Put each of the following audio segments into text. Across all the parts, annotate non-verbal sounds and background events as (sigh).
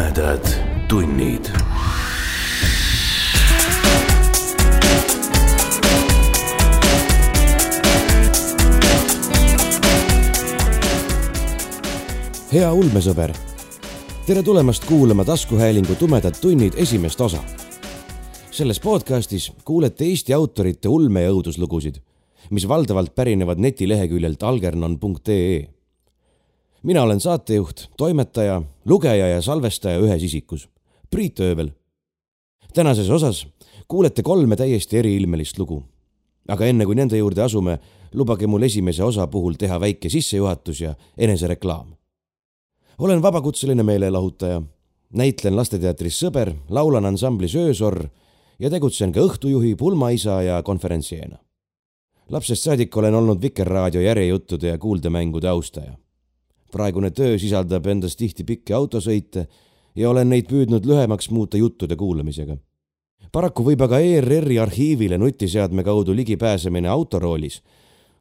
tumedad tunnid. hea ulmesõber, tere tulemast kuulama taskuhäälingu Tumedad tunnid esimest osa. selles podcastis kuulete Eesti autorite ulme- ja õuduslugusid, mis valdavalt pärinevad netileheküljelt algernon.ee mina olen saatejuht, toimetaja, lugeja ja salvestaja ühes isikus, Priit Öövel. tänases osas kuulete kolme täiesti eriilmelist lugu. aga enne kui nende juurde asume, lubage mul esimese osa puhul teha väike sissejuhatus ja enesereklaam. olen vabakutseline meelelahutaja, näitlen lasteteatris Sõber, laulan ansamblis Öösorr ja tegutsen ka õhtujuhi, pulmaisa ja konverentsieena lapsest saadik olen olnud Vikerraadio järjejuttude ja kuuldemängude austaja praegune töö sisaldab endas tihti pikki autosõite ja olen neid püüdnud lühemaks muuta juttude kuulamisega. paraku võib aga ERR-i arhiivile nutiseadme kaudu ligipääsemine autoroolis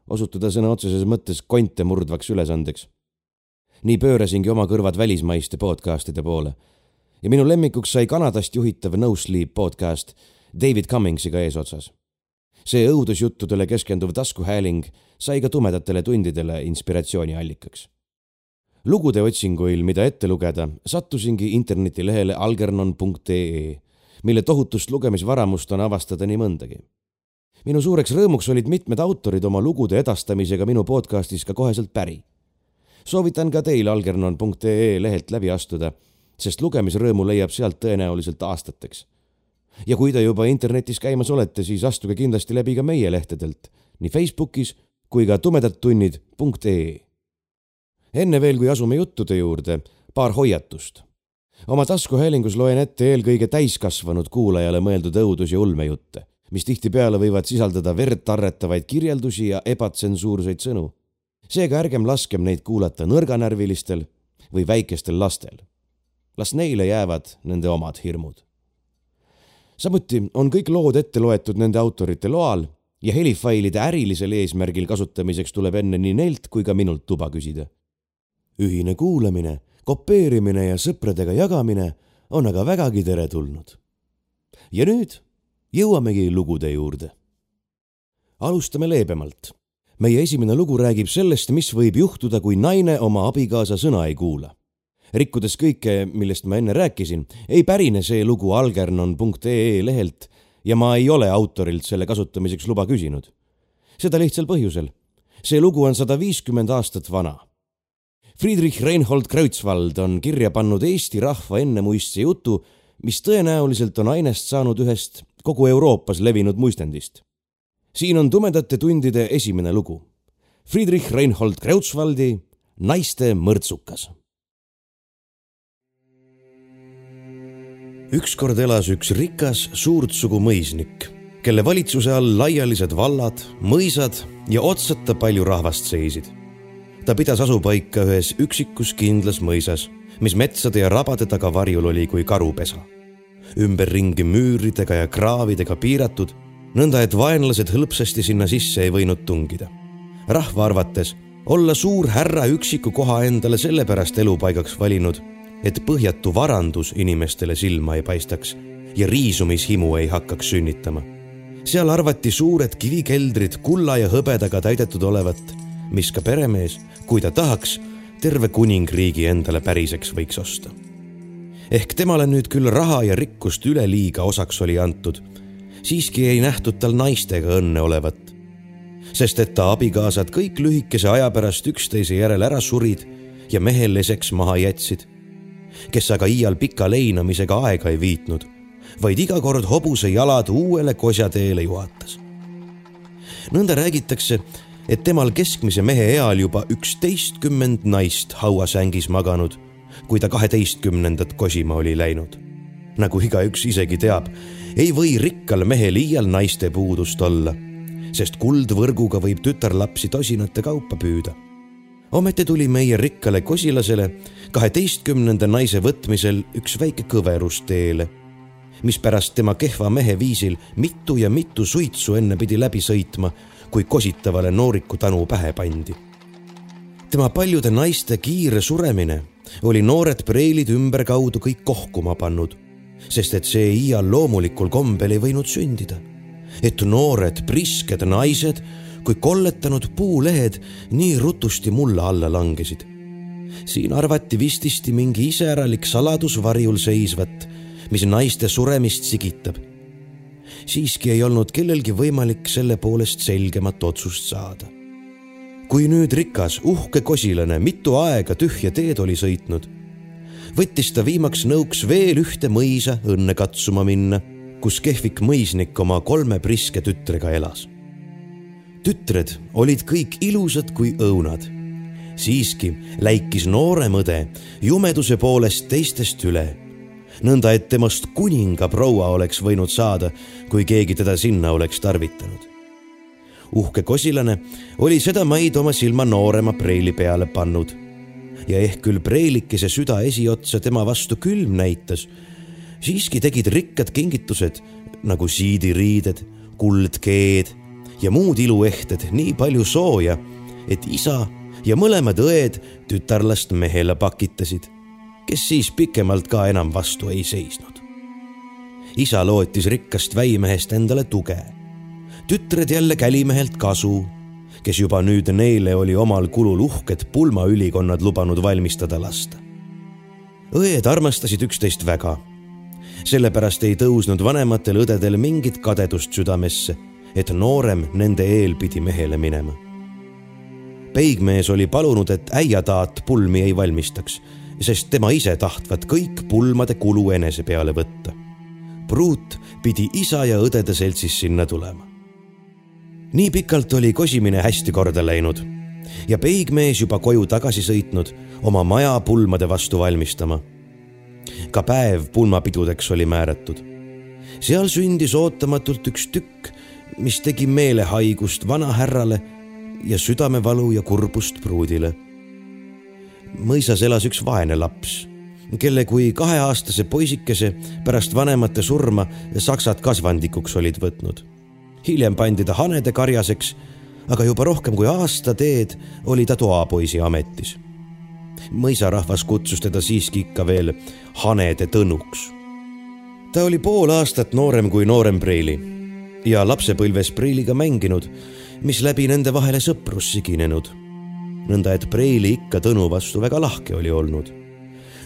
osutuda sõna otseses mõttes konte murdvaks ülesandeks. nii pöörasingi oma kõrvad välismaiste podcastide poole ja minu lemmikuks sai Kanadast juhitav No Sleep podcast David Cummingsiga eesotsas. see õudusjuttudele keskenduv taskuhääling sai ka tumedatele tundidele inspiratsiooniallikaks lugude otsinguil, mida ette lugeda, sattusingi internetilehele algernon.ee, mille tohutust lugemisvaramust on avastada nii mõndagi. minu suureks rõõmuks olid mitmed autorid oma lugude edastamisega minu podcastis ka koheselt päri. soovitan ka teil algernon.ee lehelt läbi astuda, sest lugemisrõõmu leiab sealt tõenäoliselt aastateks. ja kui te juba internetis käimas olete, siis astuge kindlasti läbi ka meie lehtedelt, nii Facebookis kui ka tumedadtunnid.ee enne veel, kui asume juttude juurde, paar hoiatust. oma taskuhäälingus loen ette eelkõige täiskasvanud kuulajale mõeldud õudus- ja ulmejutte, mis tihtipeale võivad sisaldada verd tarretavaid kirjeldusi ja ebatsensuurseid sõnu. seega ärgem laskem neid kuulata nõrganärvilistel või väikestel lastel. las neile jäävad nende omad hirmud. samuti on kõik lood ette loetud nende autorite loal ja helifailide ärilisel eesmärgil kasutamiseks tuleb enne nii neilt kui ka minult luba küsida ühine kuulamine, kopeerimine ja sõpradega jagamine on aga vägagi teretulnud. ja nüüd jõuamegi lugude juurde. alustame leebemalt. meie esimene lugu räägib sellest, mis võib juhtuda, kui naine oma abikaasa sõna ei kuula. rikkudes kõike, millest ma enne rääkisin, ei pärine see lugu algernon.ee lehelt ja ma ei ole autorilt selle kasutamiseks luba küsinud. seda lihtsal põhjusel. see lugu on sada viiskümmend aastat vana Friedrich Reinhold Kreutzwald on kirja pannud Eesti rahva ennemuistse jutu, mis tõenäoliselt on ainest saanud ühest kogu Euroopas levinud muistendist. siin on tumedate tundide esimene lugu. Friedrich Reinhold Kreutzwaldi Naiste mõrtsukas. ükskord elas üks rikas suurtsugu mõisnik, kelle valitsuse all laialised vallad, mõisad ja otsata palju rahvast seisid ta pidas asupaika ühes üksikus kindlas mõisas, mis metsade ja rabade taga varjul oli kui karupesa. ümberringi müüridega ja kraavidega piiratud, nõnda et vaenlased hõlpsasti sinna sisse ei võinud tungida. rahva arvates olla suur härra üksiku koha endale sellepärast elupaigaks valinud, et põhjatu varandus inimestele silma ei paistaks ja riisumishimu ei hakkaks sünnitama. seal arvati suured kivikeldrid kulla ja hõbedaga täidetud olevat, mis ka peremees kui ta tahaks, terve kuningriigi endale päriseks võiks osta. ehk temale nüüd küll raha ja rikkust üleliiga osaks oli antud, siiski ei nähtud tal naistega õnne olevat. sest et ta abikaasad kõik lühikese aja pärast üksteise järel ära surid ja mehe leseks maha jätsid, kes aga iial pika leinamisega aega ei viitnud, vaid iga kord hobuse jalad uuele kosjateele juhatas nõnda räägitakse, et temal keskmise mehe eal juba üksteistkümmend naist hauasängis maganud, kui ta kaheteistkümnendat kosima oli läinud. nagu igaüks isegi teab, ei või rikkal mehel iial naiste puudust olla, sest kuldvõrguga võib tütarlapsi tosinate kaupa püüda. ometi tuli meie rikkale kosilasele kaheteistkümnenda naise võtmisel üks väike kõverus teele mis pärast tema kehva mehe viisil mitu ja mitu suitsu enne pidi läbi sõitma kui kositavale nooriku tanu pähe pandi. tema paljude naiste kiire suremine oli noored preilid ümberkaudu kõik kohkuma pannud, sest et see iial loomulikul kombel ei võinud sündida. et noored prisked naised kui kolletanud puulehed nii rutusti mulla alla langesid. siin arvati vististi mingi iseäralik saladus varjul seisvat, mis naiste suremist sigitab. Siiski ei olnud kellelgi võimalik selle poolest selgemat otsust saada kui nüüd rikas uhke kosilane mitu aega tühja teed oli sõitnud, võttis ta viimaks nõuks veel ühte mõisa õnne katsuma minna, kus kehvik mõisnik oma kolme priske tütrega elas. tütred olid kõik ilusad kui õunad. siiski läikis noorem õde jumeduse poolest teistest üle nõnda et temast kuningaproua oleks võinud saada, kui keegi teda sinna oleks tarvitanud uhke kosilane oli sedamaid oma silma noorema preili peale pannud. ja ehk küll preilikese süda esiotsa tema vastu külm näitas, siiski tegid rikkad kingitused nagu siidiriided, kuldkeed ja muud iluehted nii palju sooja, et isa ja mõlemad õed tütarlast mehele pakitasid, kes siis pikemalt ka enam vastu ei seisnud. isa lootis rikkast väimehest endale tuge tütred jälle kälimehelt kasu, kes juba nüüd neile oli omal kulul uhked pulmaülikonnad lubanud valmistada lasta. õed armastasid üksteist väga. sellepärast ei tõusnud vanematel õdedel mingit kadedust südamesse, et noorem nende eel pidi mehele minema. peigmees oli palunud, et äiataat pulmi ei valmistaks, sest tema ise tahtvat kõik pulmade kulu enese peale võtta. pruut pidi isa ja õdede seltsis sinna tulema nii pikalt oli kosimine hästi korda läinud ja peigmees juba koju tagasi sõitnud oma maja pulmade vastu valmistama. ka päev pulmapidudeks oli määratud. seal sündis ootamatult üks tükk, mis tegi meelehaigust vanahärrale ja südamevalu ja kurbust pruudile. Mõisas elas üks vaene laps, kelle kui kaheaastase poisikese pärast vanemate surma saksad kasvandikuks olid võtnud hiljem pandi ta hanede karjaseks, aga juba rohkem kui aasta teed oli ta toapoisi ametis. mõisarahvas kutsus teda siiski ikka veel hanede tõnuks. ta oli pool aastat noorem kui noorem Preili ja lapsepõlves Preiliga mänginud, mis läbi nende vahele sõprus siginenud. Nõnda et Preili ikka Tõnu vastu väga lahke oli olnud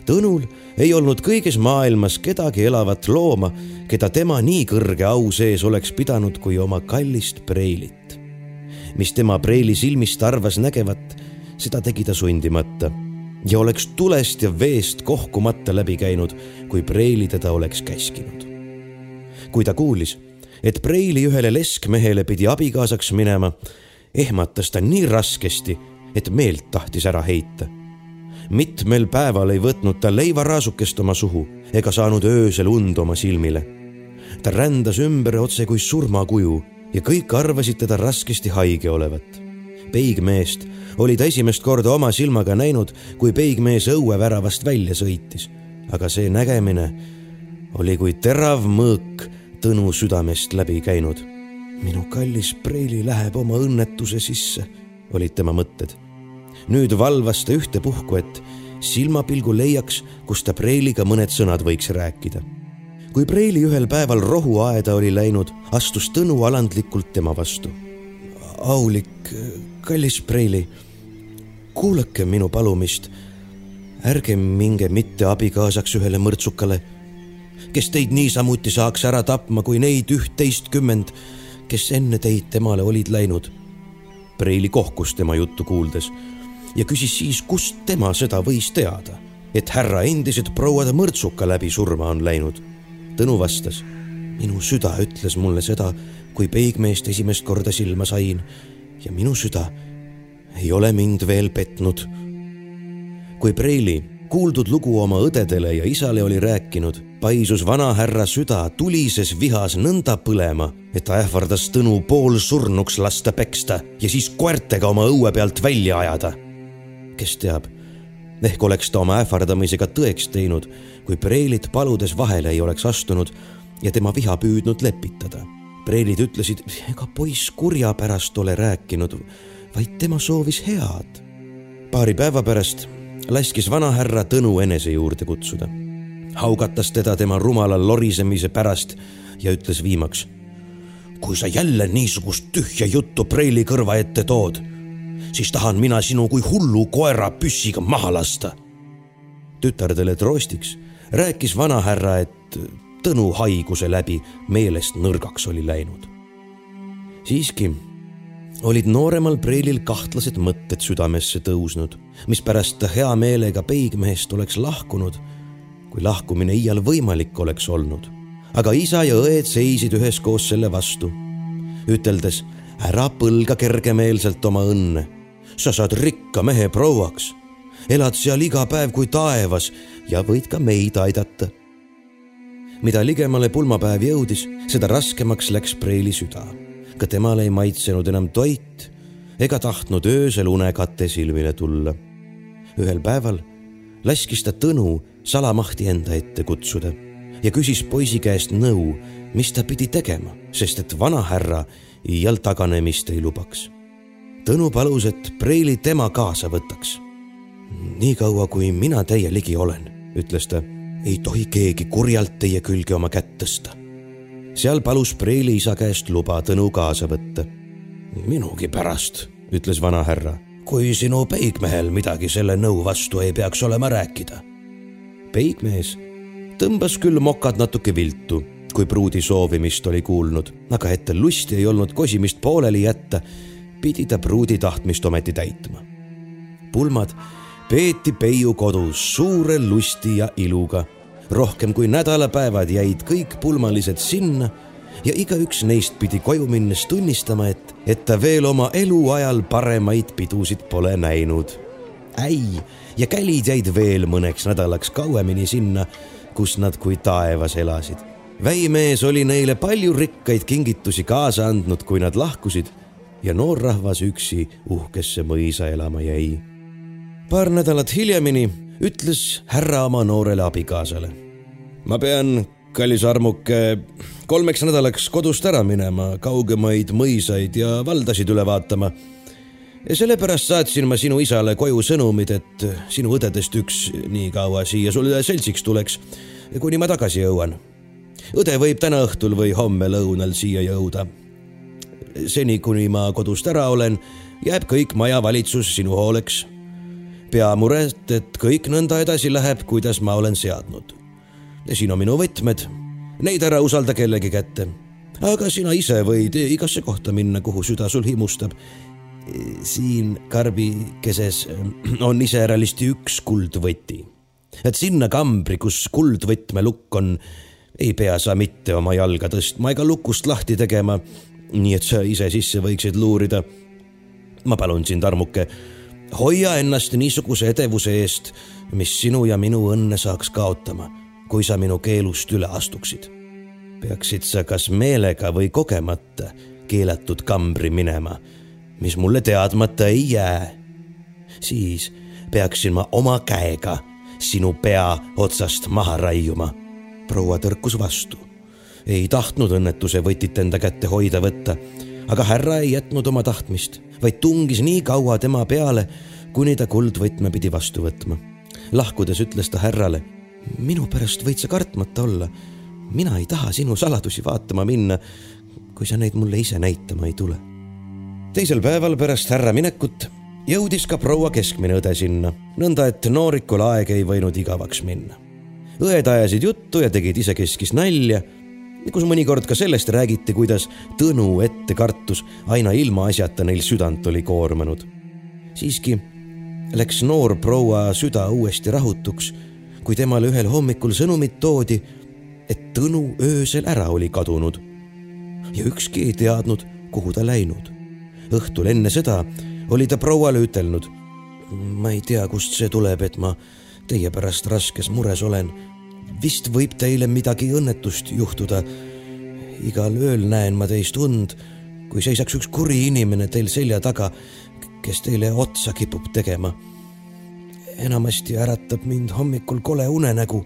Tõnul ei olnud kõiges maailmas kedagi elavat looma, keda tema nii kõrge au sees oleks pidanud kui oma kallist Preilit. mis tema Preili silmist arvas nägevat, seda tegi ta sundimata ja oleks tulest ja veest kohkumata läbi käinud, kui Preili teda oleks käskinud. kui ta kuulis, et Preili ühele leskmehele pidi abikaasaks minema, ehmatas ta nii raskesti, et meelt tahtis ära heita mitmel päeval ei võtnud ta leivaraasukest oma suhu ega saanud öösel und oma silmile. ta rändas ümber otse kui surmakuju ja kõik arvasid teda raskesti haige olevat. peigmeest oli ta esimest korda oma silmaga näinud, kui peigmees õueväravast välja sõitis, aga see nägemine oli kui terav mõõk Tõnu südamest läbi käinud. minu kallis Preili läheb oma õnnetuse sisse, olid tema mõtted nüüd valvas ta ühtepuhku, et silmapilgu leiaks, kus ta Preiliga mõned sõnad võiks rääkida. kui Preili ühel päeval rohuaeda oli läinud, astus Tõnu alandlikult tema vastu. aulik, kallis Preili, kuulake minu palumist. ärge minge mitte abikaasaks ühele mõrtsukale, kes teid niisamuti saaks ära tapma kui neid üht-teistkümmend, kes enne teid temale olid läinud. Preili kohkus tema juttu kuuldes ja küsis siis, kust tema seda võis teada, et härra endised prouad mõrtsuka läbi surma on läinud. Tõnu vastas. minu süda ütles mulle seda, kui peigmeest esimest korda silma sain ja minu süda ei ole mind veel petnud. kui Preili kuuldud lugu oma õdedele ja isale oli rääkinud, paisus vanahärra süda tulises vihas nõnda põlema, et ta ähvardas Tõnu poolsurnuks lasta peksta ja siis koertega oma õue pealt välja ajada kes teab, ehk oleks ta oma ähvardamisega tõeks teinud, kui Preilit paludes vahele ei oleks astunud ja tema viha püüdnud lepitada. Preilid ütlesid, ega poiss kurja pärast ole rääkinud, vaid tema soovis head. paari päeva pärast laskis vanahärra Tõnu enese juurde kutsuda. haugatas teda tema rumala lorisemise pärast ja ütles viimaks. kui sa jälle niisugust tühja juttu preili kõrva ette tood, siis tahan mina sinu kui hullu koera püssiga maha lasta. tütardele troostiks rääkis vanahärra, et Tõnu haiguse läbi meelest nõrgaks oli läinud. siiski olid nooremal preilil kahtlased mõtted südamesse tõusnud, mispärast ta hea meelega peigmehest oleks lahkunud, kui lahkumine iial võimalik oleks olnud. aga isa ja õed seisid üheskoos selle vastu, üteldes ära põlga kergemeelselt oma õnne. Sa saad rikka mehe prouaks, elad seal iga päev kui taevas ja võid ka meid aidata. mida ligemale pulmapäev jõudis, seda raskemaks läks preili süda ka temal ei maitsenud enam toit ega tahtnud öösel unekate silmile tulla. ühel päeval laskis ta Tõnu salamahti enda ette kutsuda ja küsis poisi käest nõu, mis ta pidi tegema, sest et vanahärra iial taganemist ei lubaks. Tõnu palus, et preili tema kaasa võtaks. niikaua, kui mina teie ligi olen, ütles ta, ei tohi keegi kurjalt teie külge oma kätt tõsta seal palus preili isa käest luba Tõnu kaasa võtta. minugi pärast, ütles vanahärra, kui sinu peigmehel midagi selle nõu vastu ei peaks olema rääkida. peigmees tõmbas küll mokad natuke viltu, kui pruudi soovimist oli kuulnud, aga et tal lusti ei olnud kosimist pooleli jätta, pidi ta pruudi tahtmist ometi täitma. pulmad peeti Peiu kodus suure lusti ja iluga rohkem kui nädalapäevad jäid kõik pulmalised sinna ja igaüks neist pidi koju minnes tunnistama, et, et ta veel oma eluajal paremaid pidusid pole näinud. äi ja kälid jäid veel mõneks nädalaks kauemini sinna, kus nad kui taevas elasid. väimees oli neile palju rikkaid kingitusi kaasa andnud, kui nad lahkusid ja noorrahvas üksi uhkesse mõisa elama jäi. paar nädalat hiljemini ütles härra oma noorele abikaasale. ma pean, kallis armuke, kolmeks nädalaks kodust ära minema, kaugemaid mõisaid ja valdasid üle vaatama. ja sellepärast saatsin ma sinu isale koju sõnumid, et sinu õdedest üks nii kaua siia sulle seltsiks tuleks, kuni ma tagasi jõuan. õde võib täna õhtul või homme lõunal siia jõuda. Seni, kuni ma kodust ära olen, jääb kõik majavalitsus sinu hooleks peamuret, et kõik nõnda edasi läheb, kuidas ma olen seadnud. siin on minu võtmed. Neid ära usalda kellegi kätte. aga sina ise võid igasse kohta minna, kuhu süda sul himustab. siin karbikeses (clears throat) on iseäralisti üks kuldvõti. et sinna kambri, kus kuldvõtme lukk on, ei pea sa mitte oma jalga tõstma ega lukust lahti tegema. Nii et sa ise sisse võiksid luurida. ma palun sind, armuke hoia ennast niisuguse edevuse eest, mis sinu ja minu õnne saaks kaotama, kui sa minu keelust üle astuksid. peaksid sa kas meelega või kogemata keelatud kambri minema, mis mulle teadmata ei jää, siis peaksin ma oma käega sinu pea otsast maha raiuma. proua tõrkus vastu. Ei tahtnud õnnetuse võtit enda kätte hoida võtta, aga härra ei jätnud oma tahtmist vaid tungis nii kaua tema peale, kuni ta kuldvõtme pidi vastu võtma. lahkudes ütles ta härrale. minu pärast võid sa kartmata olla. mina ei taha sinu saladusi vaatama minna, kui sa neid mulle ise näitama ei tule. teisel päeval pärast härra minekut jõudis ka proua keskmine õde sinna, nõnda et noorikul aeg ei võinud igavaks minna. õed ajasid juttu ja tegid isekeskis nalja kus mõnikord ka sellest räägiti, kuidas Tõnu ettekartus aina ilmaasjata neil südant oli koormanud. siiski läks noor proua süda uuesti rahutuks, kui temale ühel hommikul sõnumit toodi, et Tõnu öösel ära oli kadunud ja ükski ei teadnud, kuhu ta läinud. õhtul enne seda oli ta prouale ütelnud. ma ei tea, kust see tuleb, et ma teie pärast raskes mures olen vist võib teile midagi õnnetust juhtuda. igal ööl näen ma teist und, kui seisaks üks kuri inimene teil selja taga, kes teile otsa kipub tegema. enamasti äratab mind hommikul kole unenägu,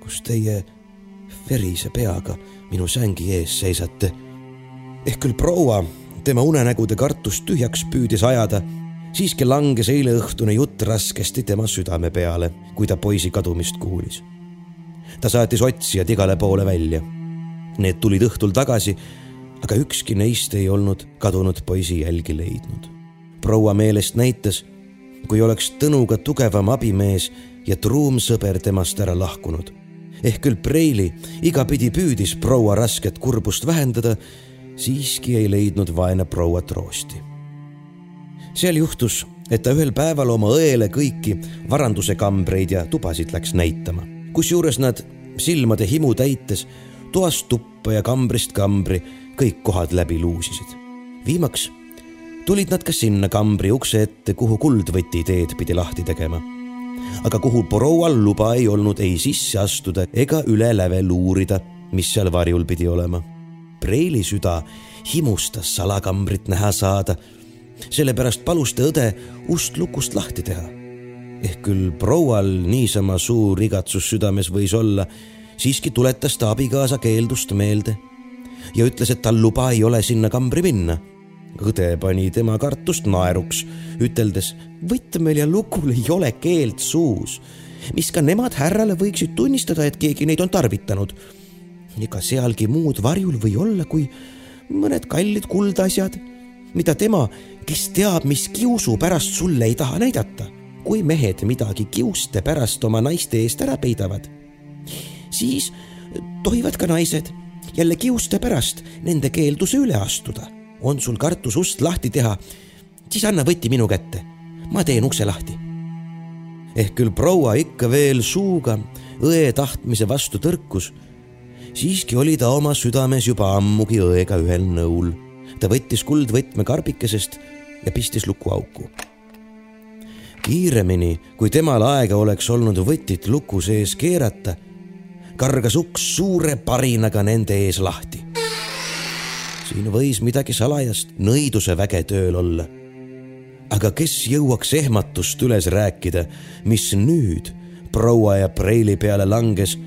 kus teie verise peaga minu sängi ees seisate. ehk küll proua tema unenägude kartust tühjaks püüdis ajada, siiski langes eileõhtune jutt raskesti tema südame peale, kui ta poisi kadumist kuulis. Ta saatis otsijad igale poole välja. Need tulid õhtul tagasi, aga ükski neist ei olnud kadunud poisi jälgi leidnud. proua meelest näitas, kui oleks Tõnuga tugevam abimees ja truum sõber temast ära lahkunud. ehk küll Preili igapidi püüdis proua rasket kurbust vähendada, siiski ei leidnud vaene proua troosti seal juhtus, et ta ühel päeval oma õele kõiki varanduse kambreid ja tubasid läks näitama. Kusjuures nad silmade himu täites toast tuppa ja kambrist kambri kõik kohad läbi luusisid. viimaks tulid nad ka sinna kambri ukse ette, kuhu kuldvõti teed pidi lahti tegema. aga kuhu proual luba ei olnud ei sisse astuda ega üle läve luurida, mis seal varjul pidi olema. Preili süda himustas salakambrit näha saada sellepärast palus ta õde ust lukust lahti teha. Ehk küll proual niisama suur igatsus südames võis olla, siiski tuletas ta abikaasa keeldust meelde ja ütles, et tal luba ei ole sinna kambri minna. õde pani tema kartust naeruks, üteldes võtmel ja lukul ei ole keeld suus, mis ka nemad härrale võiksid tunnistada, et keegi neid on tarvitanud. ega sealgi muud varjul või olla, kui mõned kallid kuldasjad, mida tema kes teab, mis kiusu pärast sulle ei taha näidata. Kui mehed midagi kiuste pärast oma naiste eest ära peidavad, siis tohivad ka naised jälle kiuste pärast nende keelduse üle astuda. on sul kartus ust lahti teha, siis anna võti minu kätte, ma teen ukse lahti. ehk küll proua ikka veel suuga õe tahtmise vastu tõrkus, siiski oli ta oma südames juba ammugi õega ühel nõul ta võttis kuldvõtme karbikesest ja pistis lukuauku. Kiiremini, kui temal aega oleks olnud võtit luku sees keerata, kargas uks suure parinaga nende ees lahti. siin võis midagi salajast nõiduse väge tööl olla. aga kes jõuaks ehmatust üles rääkida, mis nüüd proua ja preili peale langes,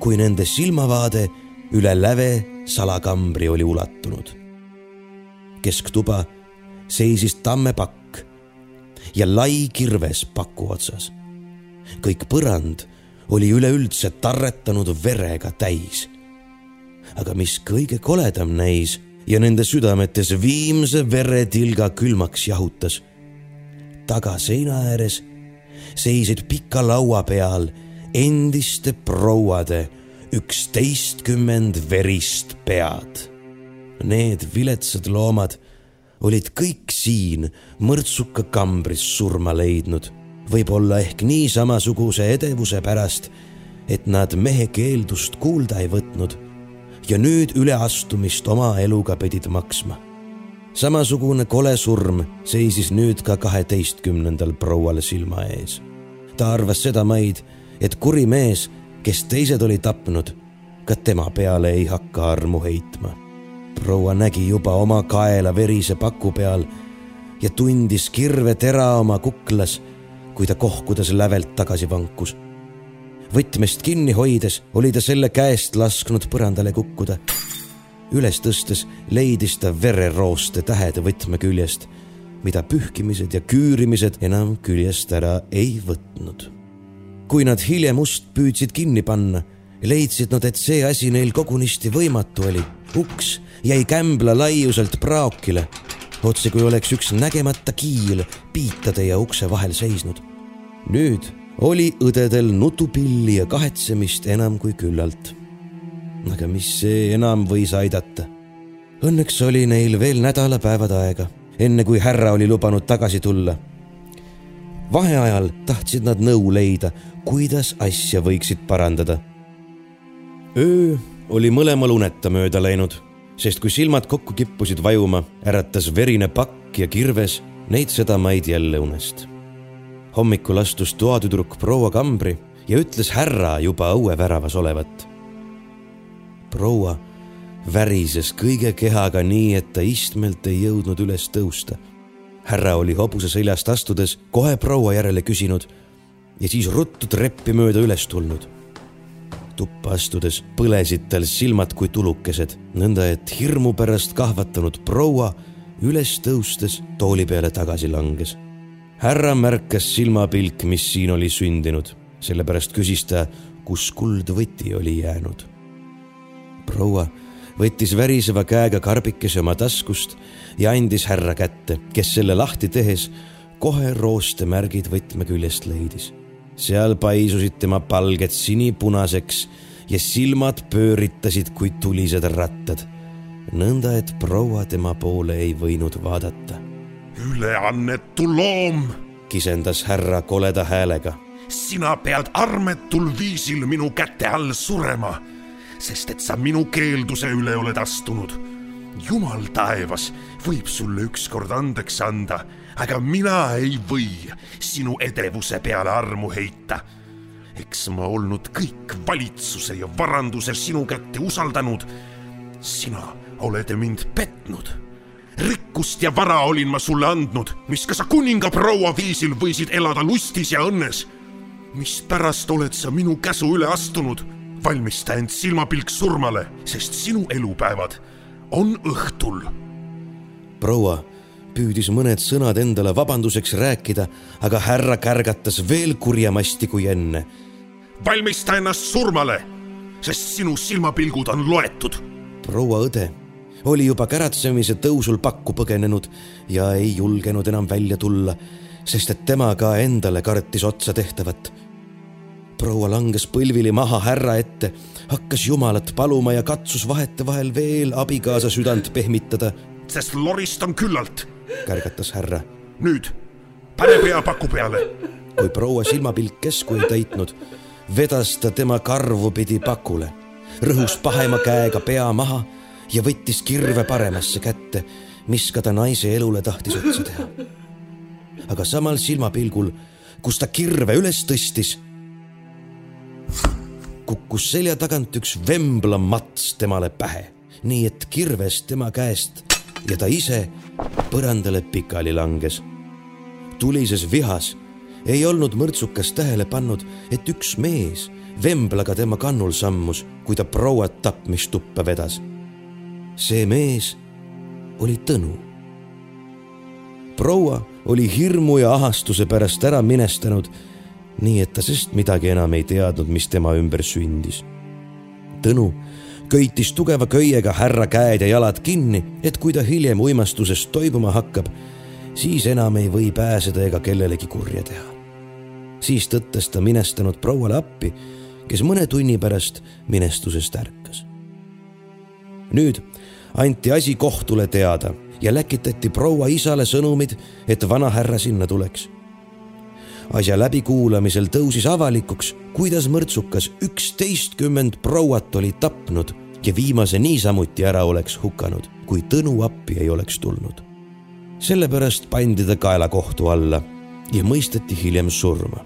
kui nende silmavaade üle läve salakambri oli ulatunud kesktuba seisis tammepakk ja lai kirves paku otsas. kõik põrand oli üleüldse tarretanud verega täis. aga mis kõige koledam näis ja nende südametes viimse veretilga külmaks jahutas. taga seina ääres seisid pika laua peal endiste prouade üksteistkümmend verist pead Need viletsad loomad olid kõik siin mõrtsuka kambris surma leidnud, võib-olla ehk nii samasuguse edevuse pärast, et nad mehe keeldust kuulda ei võtnud ja nüüd üleastumist oma eluga pidid maksma. samasugune kole surm seisis nüüd ka kaheteistkümnendal prouale silma ees. ta arvas sedamaid, et kuri mees, kes teised oli tapnud, ka tema peale ei hakka armu heitma proua nägi juba oma kaela verise paku peal ja tundis kirve tera oma kuklas, kui ta kohkudes lävelt tagasi vankus. võtmest kinni hoides oli ta selle käest lasknud põrandale kukkuda. üles tõstes leidis ta vererooste tähed võtme küljest, mida pühkimised ja küürimised enam küljest ära ei võtnud. kui nad hiljem ust püüdsid kinni panna, leidsid nad, et see asi neil kogunisti võimatu oli. uks jäi kämbla laiuselt praokile, otse kui oleks üks nägemata kiil piitade ja ukse vahel seisnud. nüüd oli õdedel nutupilli ja kahetsemist enam kui küllalt. aga mis see enam võis aidata? Õnneks oli neil veel nädalapäevad aega, enne kui härra oli lubanud tagasi tulla. vaheajal tahtsid nad nõu leida, kuidas asja võiksid parandada. öö oli mõlemal uneta mööda läinud sest kui silmad kokku kippusid vajuma, äratas verine pakk ja kirves neid sedamaid jälle unest. hommikul astus toatüdruk proua kambri ja ütles härra juba õueväravas olevat. proua värises kõige kehaga nii, et ta istmelt ei jõudnud üles tõusta. härra oli hobuse seljast astudes kohe proua järele küsinud ja siis ruttu treppi mööda üles tulnud tuppa astudes põlesid tal silmad kui tulukesed, nõnda et hirmu pärast kahvatanud proua üles tõustes tooli peale tagasi langes. härra märkas silmapilk, mis siin oli sündinud, sellepärast küsis ta, kus kuldvõti oli jäänud. proua võttis väriseva käega karbikese oma taskust ja andis härra kätte, kes selle lahti tehes kohe roostemärgid võtme küljest leidis. Seal paisusid tema palged sinipunaseks ja silmad pööritasid kui tulised rattad. nõnda, et proua tema poole ei võinud vaadata. üleannetu loom, kisendas härra koleda häälega. sina pead armetul viisil minu käte all surema, sest et sa minu keelduse üle oled astunud. jumal taevas võib sulle ükskord andeks anda, aga mina ei või sinu edevuse peale armu heita eks ma olnud kõik valitsuse ja varanduse sinu kätte usaldanud. sina oled mind petnud. rikkust ja vara olin ma sulle andnud, mis ka sa kuningaproua viisil võisid elada lustis ja õnnes. mispärast oled sa minu käsu üle astunud? valmista end silmapilk surmale, sest sinu elupäevad on õhtul. proua püüdis mõned sõnad endale vabanduseks rääkida, aga härra kärgatas veel kurjemasti kui enne valmista ennast surmale, sest sinu silmapilgud on loetud. proua õde oli juba käratsemise tõusul pakku põgenenud ja ei julgenud enam välja tulla, sest et tema ka endale kartis otsa tehtavat. proua langes põlvili maha härra ette, hakkas Jumalat paluma ja katsus vahetevahel veel abikaasa südant pehmitada. sest lorist on küllalt, kärgatas härra. nüüd pane pea paku peale. kui proua silmapilk kesku ei täitnud vedas ta tema karvu pidi pakule, rõhus pahema käega pea maha ja võttis kirve paremasse kätte, mis ka ta naise elule tahtis otsa teha. aga samal silmapilgul, kus ta kirve üles tõstis, kukkus selja tagant üks vembla mats temale pähe, nii et kirves tema käest ja ta ise põrandale pikali langes. tulises vihas ei olnud mõrtsukas tähele pannud, et üks mees vemblaga tema kannul sammus, kui ta prouat tapmistuppa vedas. see mees oli Tõnu. proua oli hirmu ja ahastuse pärast ära minestanud, nii et ta sest midagi enam ei teadnud, mis tema ümber sündis. Tõnu köitis tugeva köiega härra käed ja jalad kinni, et kui ta hiljem uimastusest toibuma hakkab, siis enam ei või pääseda ega kellelegi kurja teha. siis tõttas ta minestanud prouale appi, kes mõne tunni pärast minestusest ärkas. nüüd anti asi kohtule teada ja läkitati proua isale sõnumid, et vanahärra sinna tuleks. asja läbikuulamisel tõusis avalikuks, kuidas mõrtsukas üksteistkümmend prouat oli tapnud ja viimase niisamuti ära oleks hukanud, kui Tõnu appi ei oleks tulnud sellepärast pandi ta kaelakohtu alla ja mõisteti hiljem surma.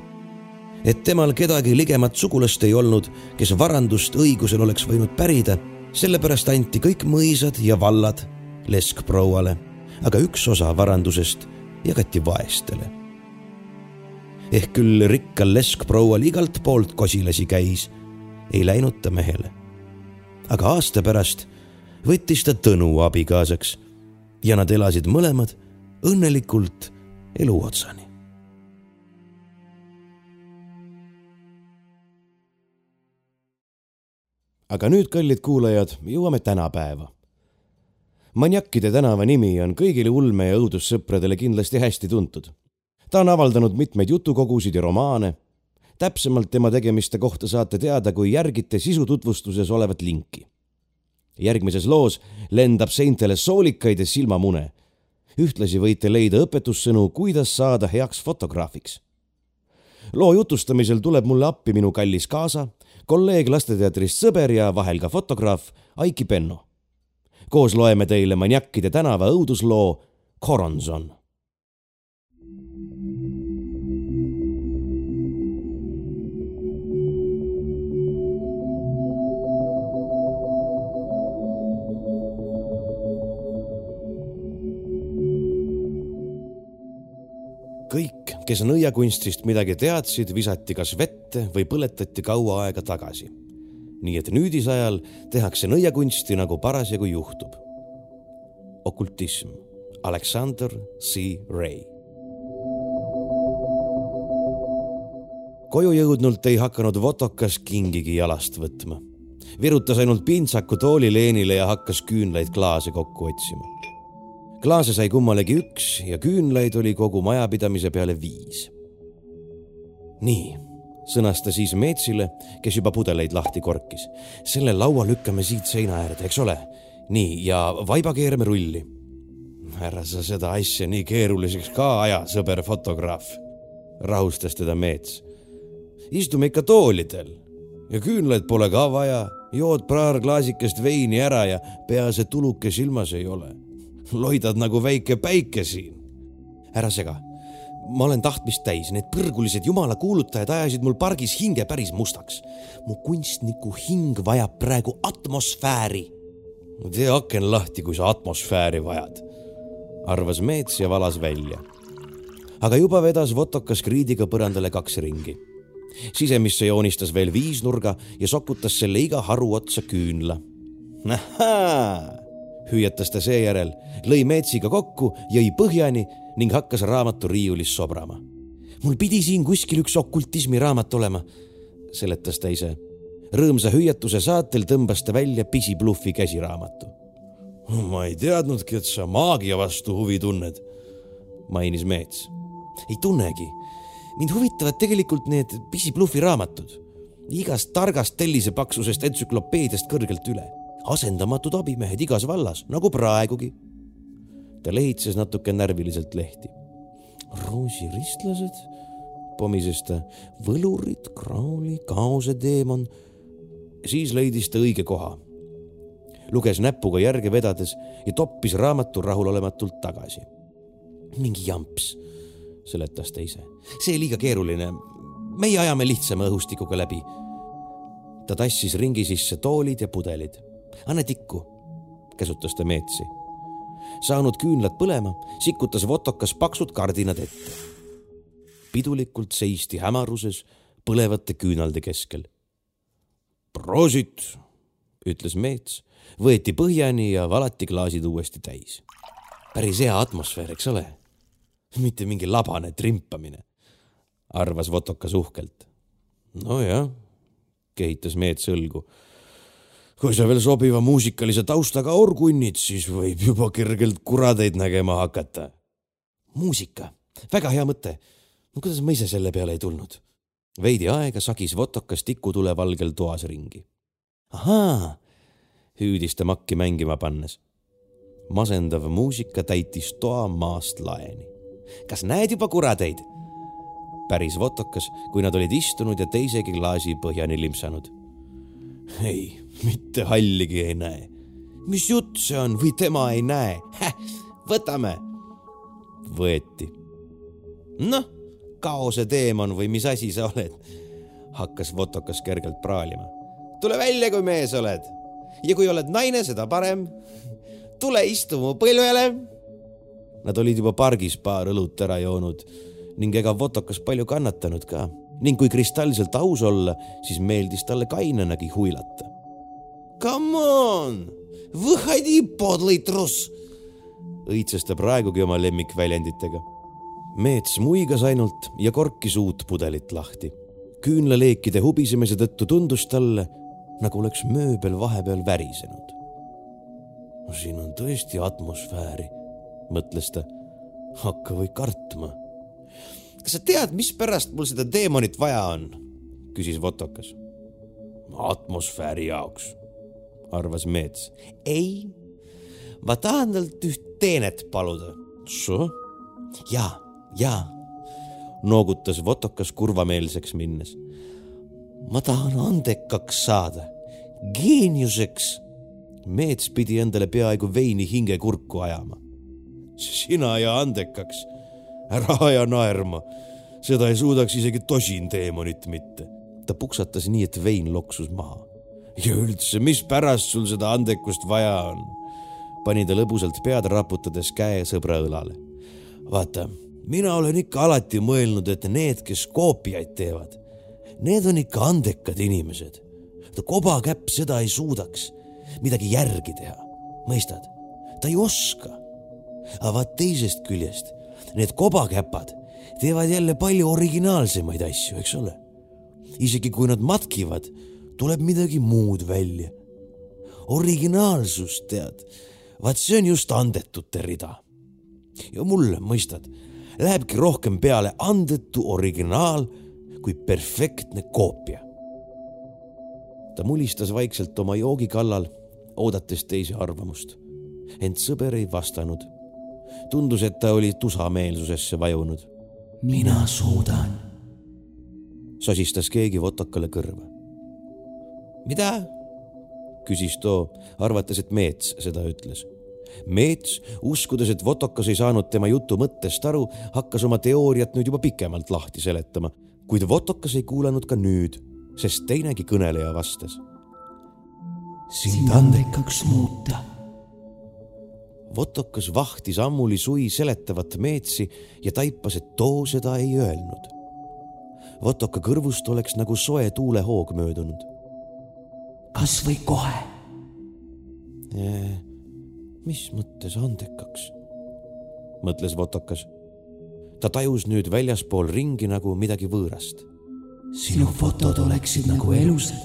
et temal kedagi ligemat sugulast ei olnud, kes varandust õigusel oleks võinud pärida, sellepärast anti kõik mõisad ja vallad leskprouale, aga üks osa varandusest jagati vaestele. ehk küll rikkal leskproual igalt poolt kosilasi käis, ei läinud ta mehele. Aga aasta pärast võttis ta Tõnu abikaasaks ja nad elasid mõlemad õnnelikult elu otsani. aga nüüd, kallid kuulajad, jõuame tänapäeva. Maniakkide tänava nimi on kõigile ulme- ja õudussõpradele kindlasti hästi tuntud. ta on avaldanud mitmeid jutukogusid ja romaane. Täpsemalt tema tegemiste kohta saate teada, kui järgite sisututvustuses olevat linki. järgmises loos lendab seintele soolikaid ja silmamune ühtlasi võite leida õpetussõnu, kuidas saada heaks fotograafiks. loo jutustamisel tuleb mulle appi minu kallis kaasa, kolleeg Lasteteatrist sõber ja vahel ka fotograaf Aiki Penno. koos loeme teile Maniakkide tänava õudusloo Coronson kõik, kes nõiakunstist midagi teadsid, visati kas vette või põletati kaua aega tagasi. nii et nüüdisajal tehakse nõiakunsti nagu parasjagu juhtub. okultism, Alexander C Ray koju jõudnult ei hakanud Votokas kingigi jalast võtma. virutas ainult pintsaku toolileenile ja hakkas küünlaid klaase kokku otsima. Klaase sai kummalegi üks ja küünlaid oli kogu majapidamise peale viis. nii, sõnas ta siis Meetsile, kes juba pudeleid lahti korkis. selle laua lükkame siit seina äärde, eks ole? nii, ja vaiba keerame rulli. ära sa seda asja nii keeruliseks ka aja, sõber fotograaf rahustas teda Meets. istume ikka toolidel ja küünlaid pole ka vaja, jood paar klaasikest veini ära ja peaasi, et tuluke silmas ei ole. Loidad nagu väike päike siin. ära sega, ma olen tahtmist täis, need põrgulised jumala kuulutajad ajasid mul pargis hinge päris mustaks. mu kunstniku hing vajab praegu atmosfääri. tee aken lahti, kui sa atmosfääri vajad, arvas Meets ja valas välja aga juba vedas Votokas kriidiga põrandale kaks ringi. sisemisse joonistas veel viisnurga ja sokutas selle iga haru otsa küünla. ahhaa, hüüatas ta seejärel, lõi meetsiga kokku, jõi põhjani ning hakkas raamatu riiulis sobrama. mul pidi siin kuskil üks okultismi raamat olema, seletas ta ise. rõõmsa hüüatuse saatel tõmbas ta välja pisibluffi käsiraamatu. ma ei teadnudki, et sa maagia vastu huvi tunned, mainis Meets ei tunnegi. mind huvitavad tegelikult need pisibluffi raamatud. igast targast tellisepaksusest entsüklopeediast kõrgelt üle. Asendamatud abimehed igas vallas, nagu praegugi. ta lehitses natuke närviliselt lehti. roosiristlased, pomises ta, võlurid, krauli, kaoseteemon. siis leidis ta õige koha luges näpuga järge vedades ja toppis raamatu rahulolematult tagasi. mingi jamps seletas ta ise. see liiga keeruline. meie ajame lihtsama õhustikuga läbi. ta tassis ringi sisse toolid ja pudelid. Anna tikku, käsutas ta Meetsi. saanud küünlad põlema, sikutas Votokas paksud kardinad ette. pidulikult seisti hämaruses põlevate küünalde keskel. Prosit, ütles Meets, võeti põhjani ja valati klaasid uuesti täis. päris hea atmosfäär, eks ole mitte mingi labane trimpamine, arvas Votokas uhkelt. nojah, kehitas Meets õlgu. Kui sa veel sobiva muusikalise taustaga orgunnid, siis võib juba kergelt kuradeid nägema hakata. muusika, väga hea mõte. no kuidas ma ise selle peale ei tulnud? veidi aega sagis Votokas tikutule valgel toas ringi. ahaa, hüüdis ta makki mängima pannes masendav muusika täitis toa maast laeni kas näed juba kuradeid? päris votokas, kui nad olid istunud ja teisegi klaasi põhjani limpsanud. ei, mitte halligi ei näe. mis jutt see on või tema ei näe? võtame. võeti. noh, kaose teemon või mis asi sa oled? hakkas votokas kergelt praalima. tule välja, kui mees oled. ja kui oled naine, seda parem. tule istu mu põlvele Nad olid juba pargis paar õlut ära joonud ning ega Votokas palju kannatanud ka ning kui kristallselt aus olla, siis meeldis talle kainenagi huilata. Come on, võhadi podlõi truss, õitses ta praegugi oma lemmikväljenditega. Meets muigas ainult ja korkis uut pudelit lahti. küünlaleekide hubisemise tõttu tundus talle, nagu oleks mööbel vahepeal värisenud. siin on tõesti atmosfääri mõtles ta. hakka või kartma. kas sa tead, mispärast mul seda teemonit vaja on? küsis Votokas. atmosfääri jaoks, arvas Meets. ei, ma tahan talt üht teenet paluda. ja, ja, noogutas Votokas kurvameelseks minnes. ma tahan andekaks saada, geeniuseks Meets pidi endale peaaegu veini hinge kurku ajama sina ja andekaks, ära aja naerma, seda ei suudaks isegi tosin teemonit mitte. ta puksatas nii, et vein loksus maha. Ja üldse, mispärast sul seda andekust vaja on? pani ta lõbusalt pead raputades käe sõbra õlale. vaata, mina olen ikka alati mõelnud, et need, kes koopiaid teevad, need on ikka andekad inimesed. kobakäpp seda ei suudaks midagi järgi teha, mõistad? ta ei oska aga vaat teisest küljest need kobakäpad teevad jälle palju originaalsemaid asju, eks ole. isegi kui nad matkivad, tuleb midagi muud välja. originaalsus, tead, vaat see on just andetute rida. ja mulle, mõistad, lähebki rohkem peale andetu originaal kui perfektne koopia. ta mulistas vaikselt oma joogi kallal, oodates teise arvamust. ent sõber ei vastanud. tundus, et ta oli tusameelsusesse vajunud. mina suudan sosistas keegi Votokale kõrva. Mida? küsis too, arvates, et Meets seda ütles. Meets, uskudes, et Votokas ei saanud tema jutu mõttest aru, hakkas oma teooriat nüüd juba pikemalt lahti seletama, kuid Votokas ei kuulanud ka nüüd, sest teinegi kõneleja vastas. sind andekaks muuta Votokas vahtis ammuli sui seletavat Meetsi ja taipas, et too seda ei öelnud. Votoka kõrvust oleks nagu soe tuulehoog möödunud. Kas või kohe? mis mõttes andekaks? mõtles Votokas. ta tajus nüüd väljaspool ringi nagu midagi võõrast. sinu fotod oleksid nagu elusad,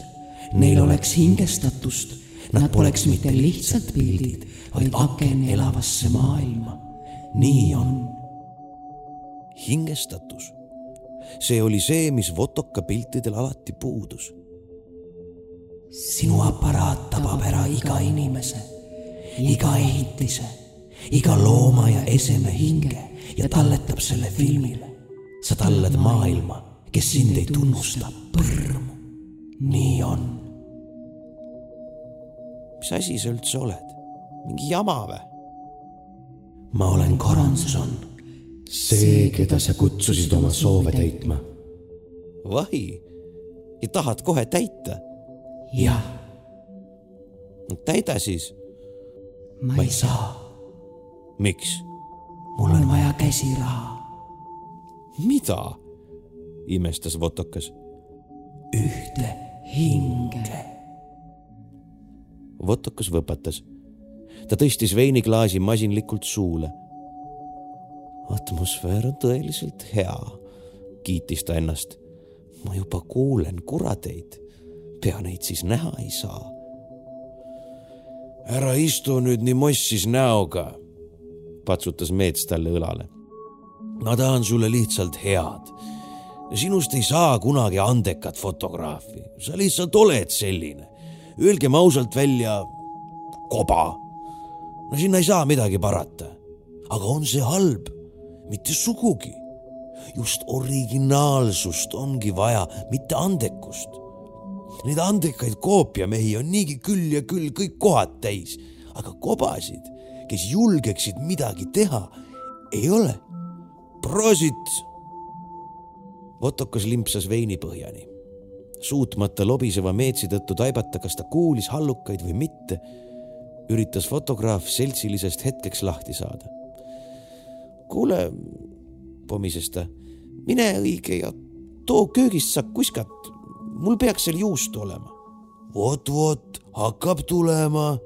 neil oleks hingestatust, nad poleks mitte lihtsalt pildid, vaid aken elavasse maailma. nii on. hingestatus see oli see, mis Votoka piltidel alati puudus. Sinu aparaat tabab ära iga inimese, iga ehitise, iga looma ja eseme hinge ja talletab selle filmile. sa tallad maailma, kes sind ei tunnusta, põrmu. nii on. mis asi sa üldse oled? mingi jama või? ma olen Koranson see, keda sa kutsusid oma soove täitma. vahi, ja tahad kohe täita? Jah. täida siis. ma ei saa. miks? mul on vaja käsiraha. mida? imestas Votokas. ühte hinge. Votokas võpatas. ta tõstis veiniklaasi masinlikult suule atmosfäär on tõeliselt hea, kiitis ta ennast. ma juba kuulen kurateid, pea neid siis näha ei saa. ära istu nüüd nii mossis näoga, patsutas Meets talle õlale. ma tahan sulle lihtsalt head. sinust ei saa kunagi andekat fotograafi, sa lihtsalt oled selline. Öelgem ausalt välja, koba. no sinna ei saa midagi parata. aga on see halb? mitte sugugi. just originaalsust ongi vaja, mitte andekust. Neid andekaid koopiamehi on niigi küll ja küll kõik kohad täis, aga kobasid, kes julgeksid midagi teha, ei ole. Prosit! Votokas limpsas veinipõhjani. suutmata lobiseva meetsi tõttu taibata, kas ta kuulis hallukaid või mitte, üritas fotograaf seltsilisest hetkeks lahti saada kuule, pomises ta, mine õige ja too köögist sa kuskat. Mul peaks seal juustu olema. vot-vot, hakkab tulema,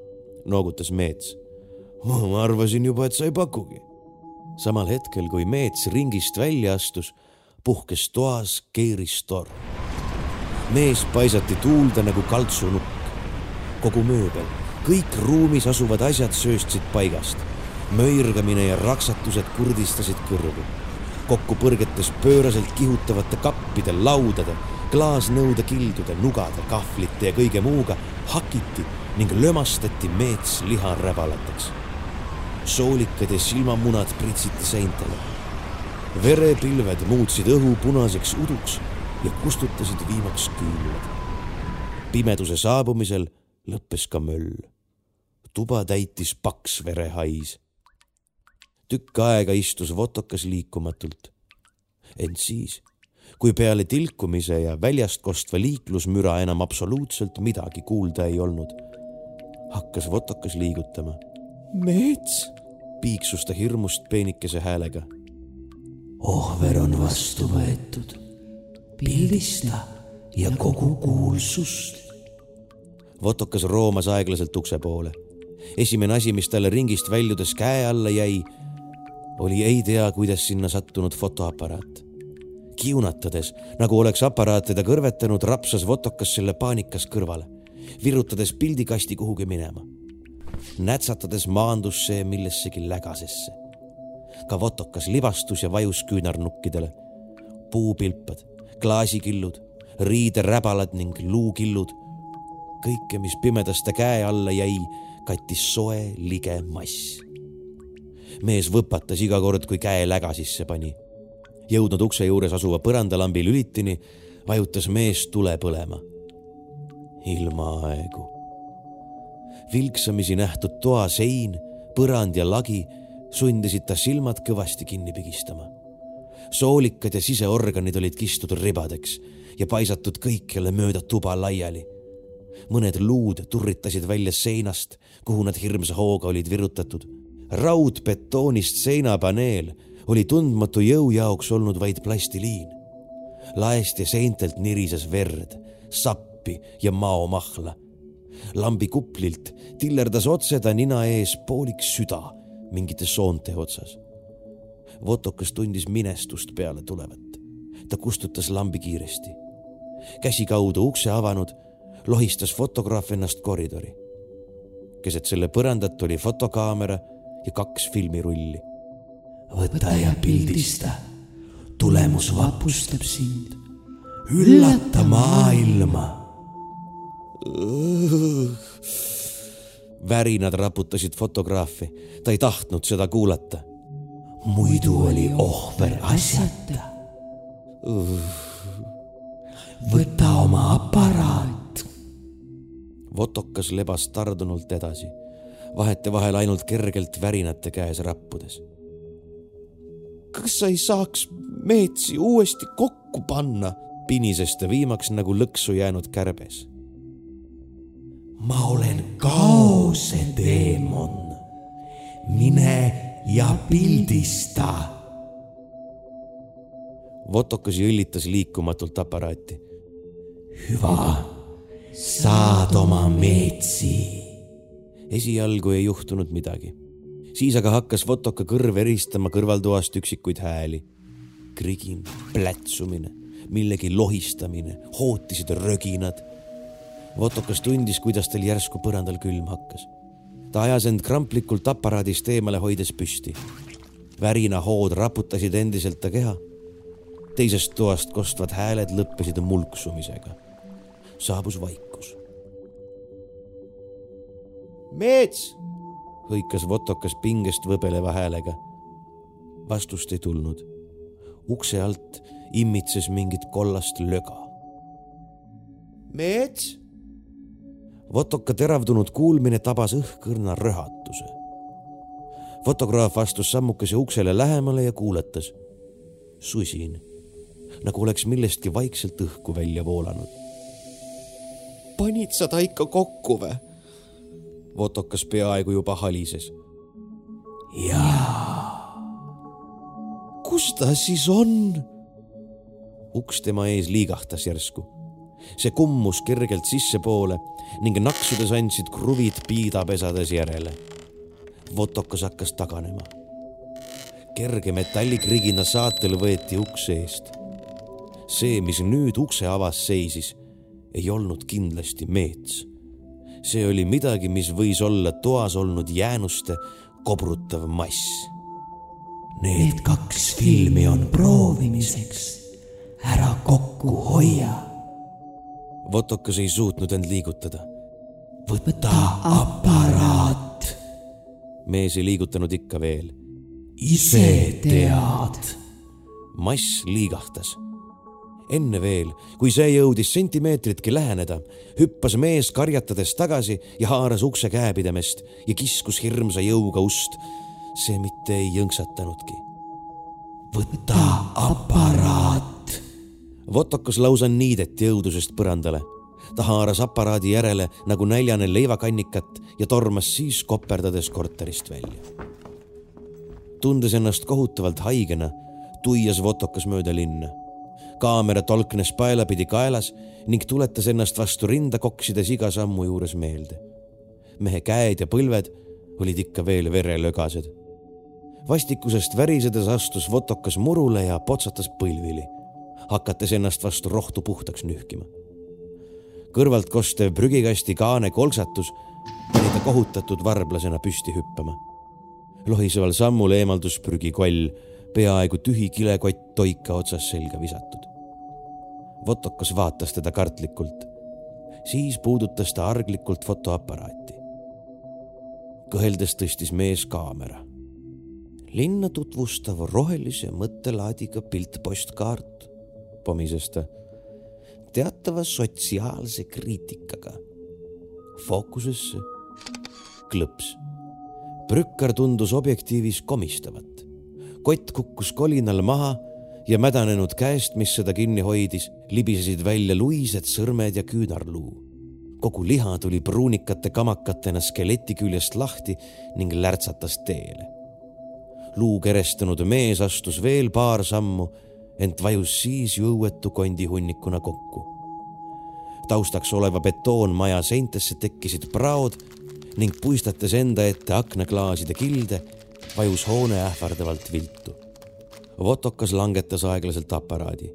noogutas Meets. ma arvasin juba, et sa ei pakugi. samal hetkel, kui Meets ringist välja astus, puhkes toas keeristorm. mees paisati tuulde nagu kaltsunukk. kogu mööbel, kõik ruumis asuvad asjad sööstsid paigast möirgamine ja raksatused kurdistasid kõrvu. kokkupõrgetes pööraselt kihutavate kappide, laudade, klaasnõude kildude, nugade, kahvlite ja kõige muuga hakiti ning lömastati meets liharäbalateks. soolikad ja silmamunad pritsiti seintele. verepilved muutsid õhu punaseks uduks ja kustutasid viimaks küünlad. pimeduse saabumisel lõppes ka möll tuba täitis paks verehais tükk aega istus Votokas liikumatult. ent siis, kui peale tilkumise ja väljast kostva liiklusmüra enam absoluutselt midagi kuulda ei olnud, hakkas Votokas liigutama. Meets, piiksus ta hirmust peenikese häälega. ohver on vastu võetud. pildista ja kogu kuulsust. Votokas roomas aeglaselt ukse poole. esimene asi, mis talle ringist väljudes käe alla jäi, oli ei tea, kuidas sinna sattunud fotoaparaat. Kiunatades, nagu oleks aparaat teda kõrvetanud, rapsas Votokas selle paanikas kõrvale, virutades pildikasti kuhugi minema. nätsatades maandus see millessegi lägasesse. ka Votokas libastus ja vajus küünarnukkidele. puupilpad, klaasikillud, riideräbalad ning luukillud. kõike, mis pimedas ta käe alla jäi, kattis soe lige mass mees võpatas iga kord, kui käe lägasisse pani. Jõudnud ukse juures asuva põrandalambi lülitini, vajutas mees tule põlema. ilmaaegu. vilksamisi nähtud toa sein, põrand ja lagi sundisid ta silmad kõvasti kinni pigistama. soolikad ja siseorganid olid kistud ribadeks ja paisatud kõikjale mööda tuba laiali mõned luud turritasid välja seinast, kuhu nad hirmsa hooga olid virutatud raudbetoonist seinapaneel oli tundmatu jõu jaoks olnud vaid plastiliin. laest ja seintelt nirises verd, sappi ja maomahla. lambi kuplilt tillerdas otse ta nina ees poolik süda mingite soonte otsas. Votokas tundis minestust peale tulevat. ta kustutas lambi kiiresti. käsi kaudu ukse avanud, lohistas fotograaf ennast koridori. keset selle põrandat oli fotokaamera ja kaks filmirulli. Võta ja pildista. tulemus vapustab sind. üllata maailma. värinad raputasid fotograafi, ta ei tahtnud seda kuulata. muidu oli ohver asjata. võta oma aparaat. Votokas lebas tardunult edasi vahetevahel ainult kergelt värinate käes rappudes. Kas sa ei saaks meetsi uuesti kokku panna, pinises ta viimaks nagu lõksu jäänud kärbes. ma olen kaose teemon. mine ja pildista. Votokas jõllitas liikumatult aparaati. hüva, saad oma meetsi esialgu ei juhtunud midagi. Siis aga hakkas Votoka kõrv eristama kõrvaltoast üksikuid hääli. krigin, plätsumine, millegi lohistamine, hootisid röginad. Votokas tundis, kuidas tal järsku põrandal külm hakkas. ta ajas end kramplikult aparaadist eemale hoides püsti. värinahood raputasid endiselt ta keha. teisest toast kostvad hääled lõppesid mulksumisega. saabus vaikus meets, hõikas Votokas pingest võbeleva häälega. vastust ei tulnud. ukse alt immitses mingit kollast löga. meets? Votoka teravdunud kuulmine tabas õhkõrna röhatuse. fotograaf astus sammukese uksele lähemale ja kuuletas. susin, nagu oleks millestki vaikselt õhku välja voolanud. panid sa ta ikka kokku või? Votokas peaaegu juba halises. jaa. kus ta siis on? uks tema ees liigahtas järsku. see kummus kergelt sissepoole ning naksudes andsid kruvid piidapesades järele. Votokas hakkas taganema. kerge metallikrigina saatel võeti ukse eest. see, mis nüüd ukse avas seisis, ei olnud kindlasti meets see oli midagi, mis võis olla toas olnud jäänuste kobrutav mass. Need kaks filmi on proovimiseks. ära kokku hoia. Votokas ei suutnud end liigutada. võta aparaat. mees ei liigutanud ikka veel. ise tead. mass liigahtas enne veel, kui see jõudis sentimeetritki läheneda, hüppas mees karjatades tagasi ja haaras ukse käepidemest ja kiskus hirmsa jõuga ust. see mitte ei jõnksatanudki. võta aparaat. Votokas lausa niideti õudusest põrandale. ta haaras aparaadi järele nagu näljane leivakannikat ja tormas siis koperdades korterist välja. tundes ennast kohutavalt haigena, tuias Votokas mööda linna kaamera tolknes paelapidi kaelas ning tuletas ennast vastu rinda koksides iga sammu juures meelde. mehe käed ja põlved olid ikka veel verelögased. vastikusest värisedes astus Votokas murule ja potsatas põlvili. hakates ennast vastu rohtu puhtaks nühkima. kõrvalt kostev prügikasti kaane kolksatus pani ta kohutatud varblasena püsti hüppama. lohiseval sammul eemaldus prügikoll, peaaegu tühi kilekott toika otsas selga visatud. Votokas vaatas teda kartlikult. siis puudutas ta arglikult fotoaparaati. kõheldes tõstis mees kaamera linna tutvustav rohelise mõttelaadiga piltpostkaart, pomises ta, teatava sotsiaalse kriitikaga. fookusesse klõps. Brükkar tundus objektiivis komistavat. kott kukkus kolinal maha ja mädanenud käest, mis seda kinni hoidis, libisesid välja luised sõrmed ja küünarluu. kogu liha tuli pruunikate kamakatena skeleti küljest lahti ning lärtsatas teele luu kerestunud mees astus veel paar sammu, ent vajus siis jõuetu kondihunnikuna kokku. taustaks oleva betoonmaja seintesse tekkisid praod ning puistates enda ette aknaklaaside kilde, vajus hoone ähvardavalt viltu. Votokas langetas aeglaselt aparaadi,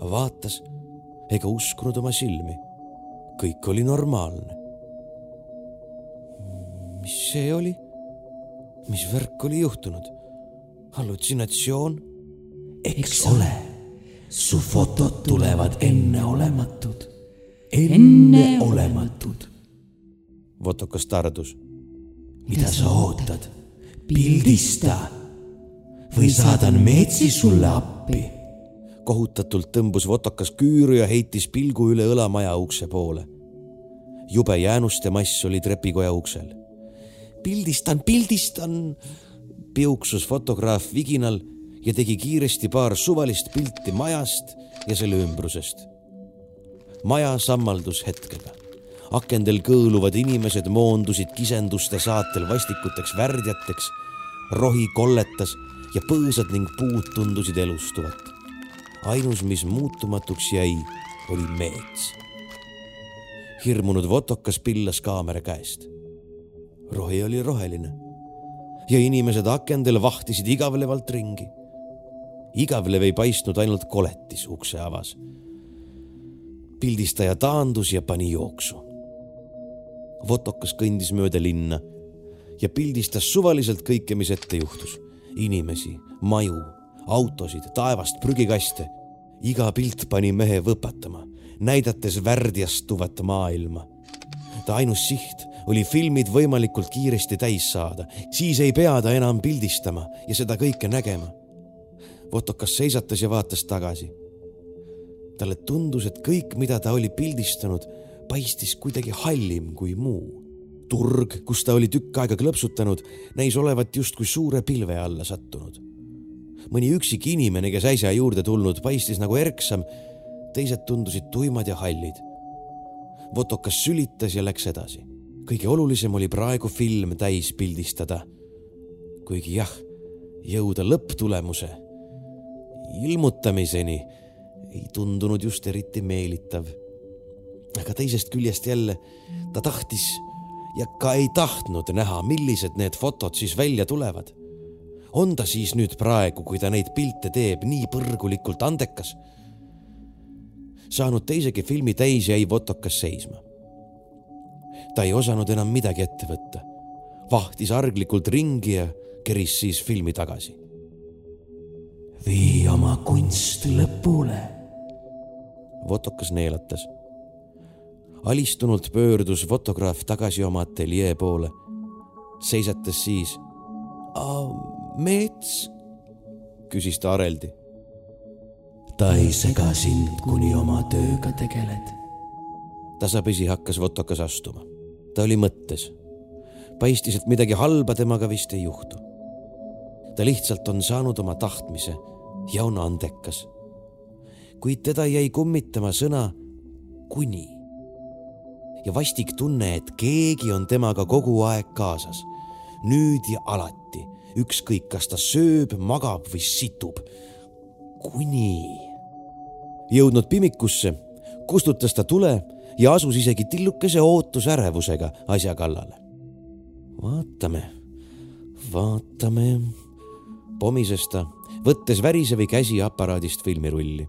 vaatas ega uskunud oma silmi. kõik oli normaalne. mis see oli? mis värk oli juhtunud? hallutsinatsioon? eks ole, su fotod tulevad enneolematud, enneolematud. Votokas tardus. mida sa ootad? pildista või saadan Meetsi sulle appi. Kohutatult tõmbus Votokas küüru ja heitis pilgu üle õlamaja ukse poole. jube jäänuste mass oli trepikoja uksel. pildistan, pildistan piuksus fotograaf viginal ja tegi kiiresti paar suvalist pilti majast ja selle ümbrusest. maja sammaldus hetkega. akendel kõõluvad inimesed moondusid kisenduste saatel vastikuteks värdjateks, rohi kolletas ja põõsad ning puud tundusid elustuvat. Ainus, mis muutumatuks jäi, oli meets. hirmunud votokas pillas kaamera käest. rohi oli roheline ja inimesed akendel vahtisid igavlevalt ringi. igavlev ei paistnud ainult koletis ukse avas. pildistaja taandus ja pani jooksu. Votokas kõndis mööda linna ja pildistas suvaliselt kõike, mis ette juhtus. inimesi, maju, autosid, taevast, prügikaste. iga pilt pani mehe võpatama, näidates värdjastuvat maailma. ta ainus siht oli filmid võimalikult kiiresti täis saada, siis ei pea ta enam pildistama ja seda kõike nägema. Votokas seisatas ja vaatas tagasi. talle tundus, et kõik, mida ta oli pildistanud, paistis kuidagi hallim kui muu. turg, kus ta oli tükk aega klõpsutanud, näis olevat justkui suure pilve alla sattunud. Mõni üksik inimene, kes äsja juurde tulnud, paistis nagu erksam, teised tundusid tuimad ja hallid. Votokas sülitas ja läks edasi kõige olulisem oli praegu film täis pildistada. kuigi jah, jõuda lõpptulemuse ilmutamiseni ei tundunud just eriti meelitav. aga teisest küljest jälle ta tahtis ja ka ei tahtnud näha, millised need fotod siis välja tulevad. On ta siis nüüd praegu, kui ta neid pilte teeb, nii põrgulikult andekas? saanud teisegi filmi täis, jäi Votokas seisma ta ei osanud enam midagi ette võtta. vahtis arglikult ringi ja keris siis filmi tagasi. vii oma kunst lõpule. Votokas neelatas. alistunult pöördus fotograaf tagasi oma ateljee poole. seisates siis. Meets? küsis ta areldi. ta ei sega sind, kuni oma tööga tegeled tasapisi hakkas Votokas astuma ta oli mõttes. paistis, et midagi halba temaga vist ei juhtu. ta lihtsalt on saanud oma tahtmise ja on andekas. kuid teda jäi kummitama sõna kuni. ja vastik tunne, et keegi on temaga kogu aeg kaasas, nüüd ja alati, ükskõik, kas ta sööb, magab või situb. kuni. jõudnud pimikusse, kustutas ta tule ja asus isegi tillukese ootusärevusega asja kallale. vaatame, vaatame, pomises ta, võttes värisevi käsi aparaadist filmirulli.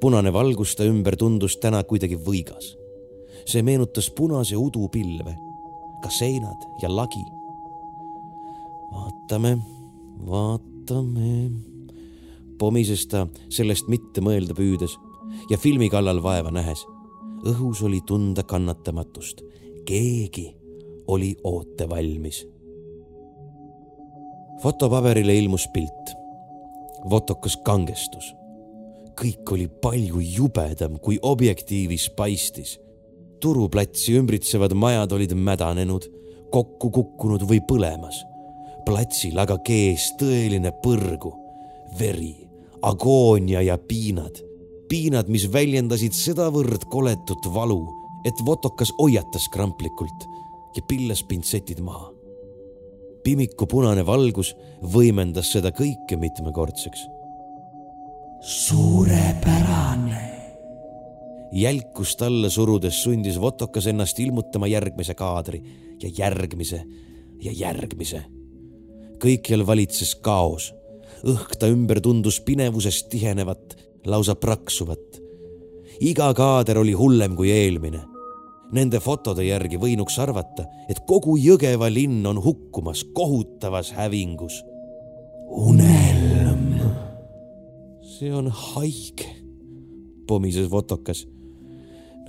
punane valgus ta ümber tundus täna kuidagi võigas. see meenutas punase udu pilve, ka seinad ja lagi. Vaatame, vaatame, pomises ta sellest mitte mõelda püüdes ja filmi kallal vaeva nähes. õhus oli tunda kannatamatust, keegi oli ootevalmis. fotopaberile ilmus pilt. votokas kangestus kõik oli palju jubedam, kui objektiivis paistis. turuplatsi ümbritsevad majad olid mädanenud, kokku kukkunud või põlemas. Platsil aga kees tõeline põrgu, veri, agoonia ja piinad. piinad, mis väljendasid sedavõrd koletut valu, et votokas hoiatas kramplikult ja pillas pintsetid maha. pimiku punane valgus võimendas seda kõike mitmekordseks suurepärane. jälkust alla surudes sundis Votokas ennast ilmutama järgmise kaadri ja järgmise ja järgmise. Kõikjal valitses kaos. õhk ta ümber tundus pinevusest tihenevat, lausa praksuvat. iga kaader oli hullem kui eelmine. Nende fotode järgi võinuks arvata, et kogu Jõgeva linn on hukkumas kohutavas hävingus. unelm see on haige, pomises Votokas.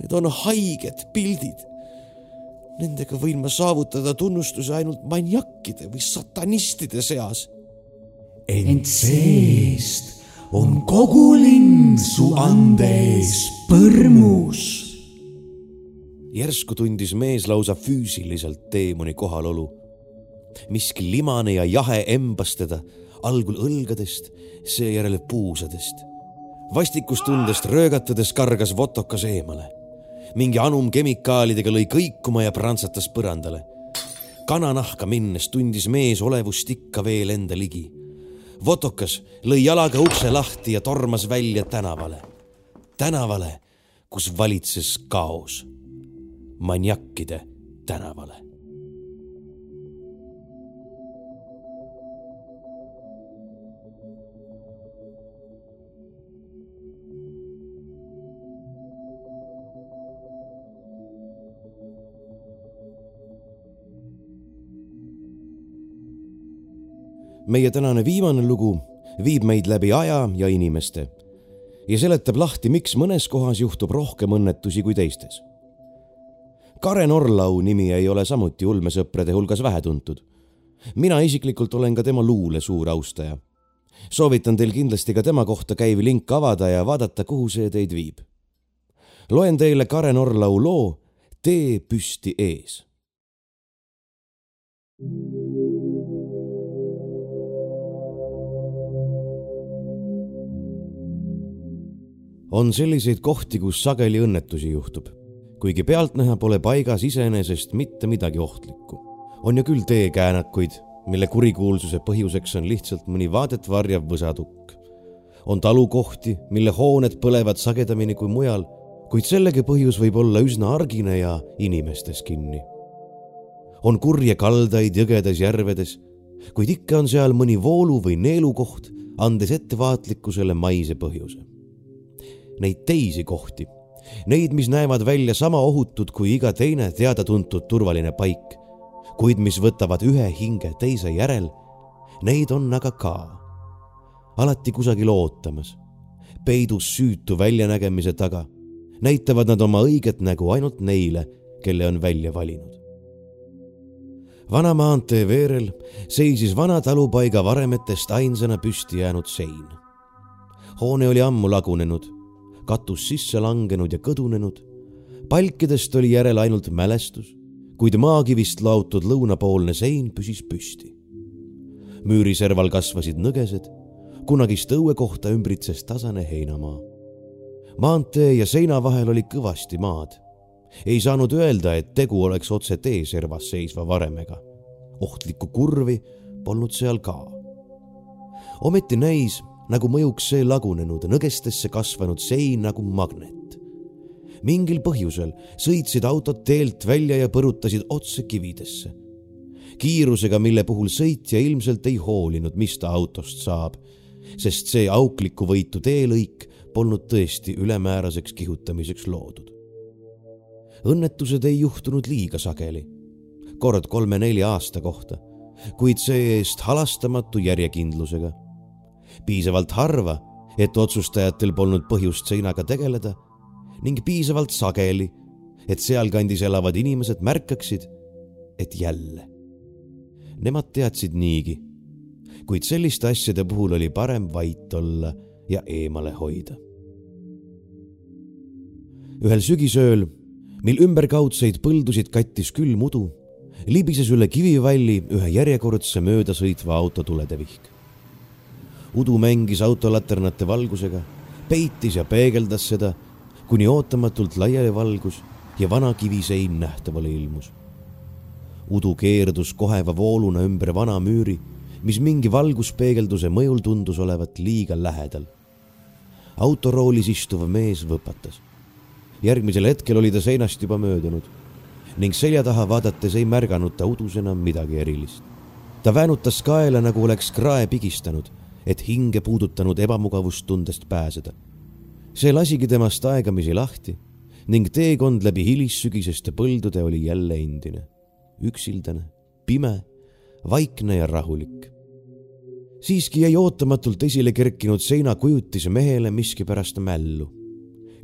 Need on haiged pildid. Nendega võin ma saavutada tunnustuse ainult maniakkide või satanistide seas. ent seest on kogu linn su ande ees põrmus. järsku tundis mees lausa füüsiliselt teemoni kohalolu. miski limane ja jahe embas teda algul õlgadest, seejärel puusadest. vastikustundest röögatades kargas votokas eemale. Mingi anum kemikaalidega lõi kõikuma ja prantsatas põrandale. kananahka minnes tundis mees olevust ikka veel enda ligi. votokas lõi jalaga ukse lahti ja tormas välja tänavale. tänavale, kus valitses kaos. maniakkide tänavale meie tänane viimane lugu viib meid läbi aja ja inimeste ja seletab lahti, miks mõnes kohas juhtub rohkem õnnetusi kui teistes. Karen Orlau nimi ei ole samuti ulmesõprade hulgas vähetuntud. mina isiklikult olen ka tema luule suur austaja. soovitan teil kindlasti ka tema kohta käiv link avada ja vaadata, kuhu see teid viib. loen teile Karen Orlau loo Tee püsti ees. thank you on selliseid kohti, kus sageli õnnetusi juhtub. kuigi pealtnäha pole paigas iseenesest mitte midagi ohtlikku. on ju küll teekäänakuid, mille kurikuulsuse põhjuseks on lihtsalt mõni vaadet varjav võsatukk. on talukohti, mille hooned põlevad sagedamini kui mujal, kuid sellegi põhjus võib olla üsna argine ja inimestes kinni. on kurje kaldaid jõgedes järvedes, kuid ikka on seal mõni voolu või neelukoht, andes ettevaatlikkusele maise põhjuse neid teisi kohti, neid, mis näevad välja sama ohutud kui iga teine teada-tuntud turvaline paik, kuid mis võtavad ühe hinge teise järel, neid on aga ka. alati kusagil ootamas, peidus süütu väljanägemise taga, näitavad nad oma õiget nägu ainult neile, kelle on välja valinud vana maantee veerel seisis vana talupaiga varemetest ainsana püsti jäänud sein. hoone oli ammu lagunenud katus sisse langenud ja kõdunenud. palkidest oli järel ainult mälestus, kuid maakivist laotud lõunapoolne sein püsis püsti. müüriserval kasvasid nõgesed, kunagist õuekohta ümbritses tasane heinamaa. maantee ja seina vahel oli kõvasti maad. ei saanud öelda, et tegu oleks otse teeservas seisva varemega. ohtlikku kurvi polnud seal ka. ometi näis, nagu mõjuks see lagunenud nõgestesse kasvanud sein nagu magnet. mingil põhjusel sõitsid autod teelt välja ja põrutasid otse kividesse. kiirusega, mille puhul sõitja ilmselt ei hoolinud, mis ta autost saab, sest see auklikku võitu teelõik polnud tõesti ülemääraseks kihutamiseks loodud. õnnetused ei juhtunud liiga sageli, kord kolme-nelja aasta kohta, kuid see-eest halastamatu järjekindlusega. Piisavalt harva, et otsustajatel polnud põhjust seinaga tegeleda ning piisavalt sageli, et sealkandis elavad inimesed märkaksid, et jälle. Nemad teadsid niigi, kuid selliste asjade puhul oli parem vait olla ja eemale hoida. ühel sügisööl, mil ümberkaudseid põldusid kattis külm udu, libises üle kivivalli ühe järjekordse möödasõitva auto tuledevihk. Udu mängis autolaternate valgusega, peitis ja peegeldas seda, kuni ootamatult laiali valgus ja vana kivisein nähtavale ilmus. udu keerdus koheva vooluna ümber vana müüri, mis mingi valguspeegelduse mõjul tundus olevat liiga lähedal autoroolis istuv mees võpatas. järgmisel hetkel oli ta seinast juba möödunud ning selja taha vaadates ei märganud ta udus enam midagi erilist. ta väänutas kaela, nagu oleks krae pigistanud, et hinge puudutanud ebamugavustundest pääseda. see lasigi temast aegamisi lahti ning teekond läbi hilissügiseste põldude oli jälle endine, üksildane, pime, vaikne ja rahulik siiski jäi ootamatult esile kerkinud seinakujutis mehele miskipärast mällu.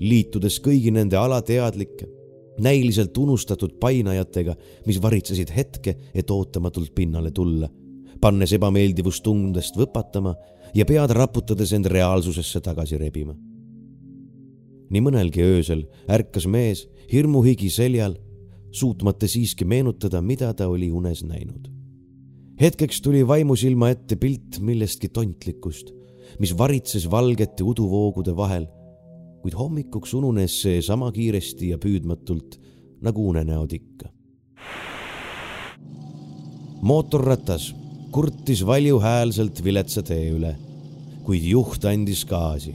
liitudes kõigi nende alateadlike, näiliselt unustatud painajatega, mis varitsesid hetke, et ootamatult pinnale tulla, pannes ebameeldivustundest võpatama ja pead raputades end reaalsusesse tagasi rebima. nii mõnelgi öösel ärkas mees hirmuhigi seljal, suutmata siiski meenutada, mida ta oli unes näinud hetkeks tuli vaimusilma ette pilt millestki tontlikust, mis varitses valgete uduvoogude vahel, kuid hommikuks ununes see sama kiiresti ja püüdmatult nagu unenäod ikka. mootorratas kurtis valjuhäälselt viletsa tee üle, kuid juht andis gaasi.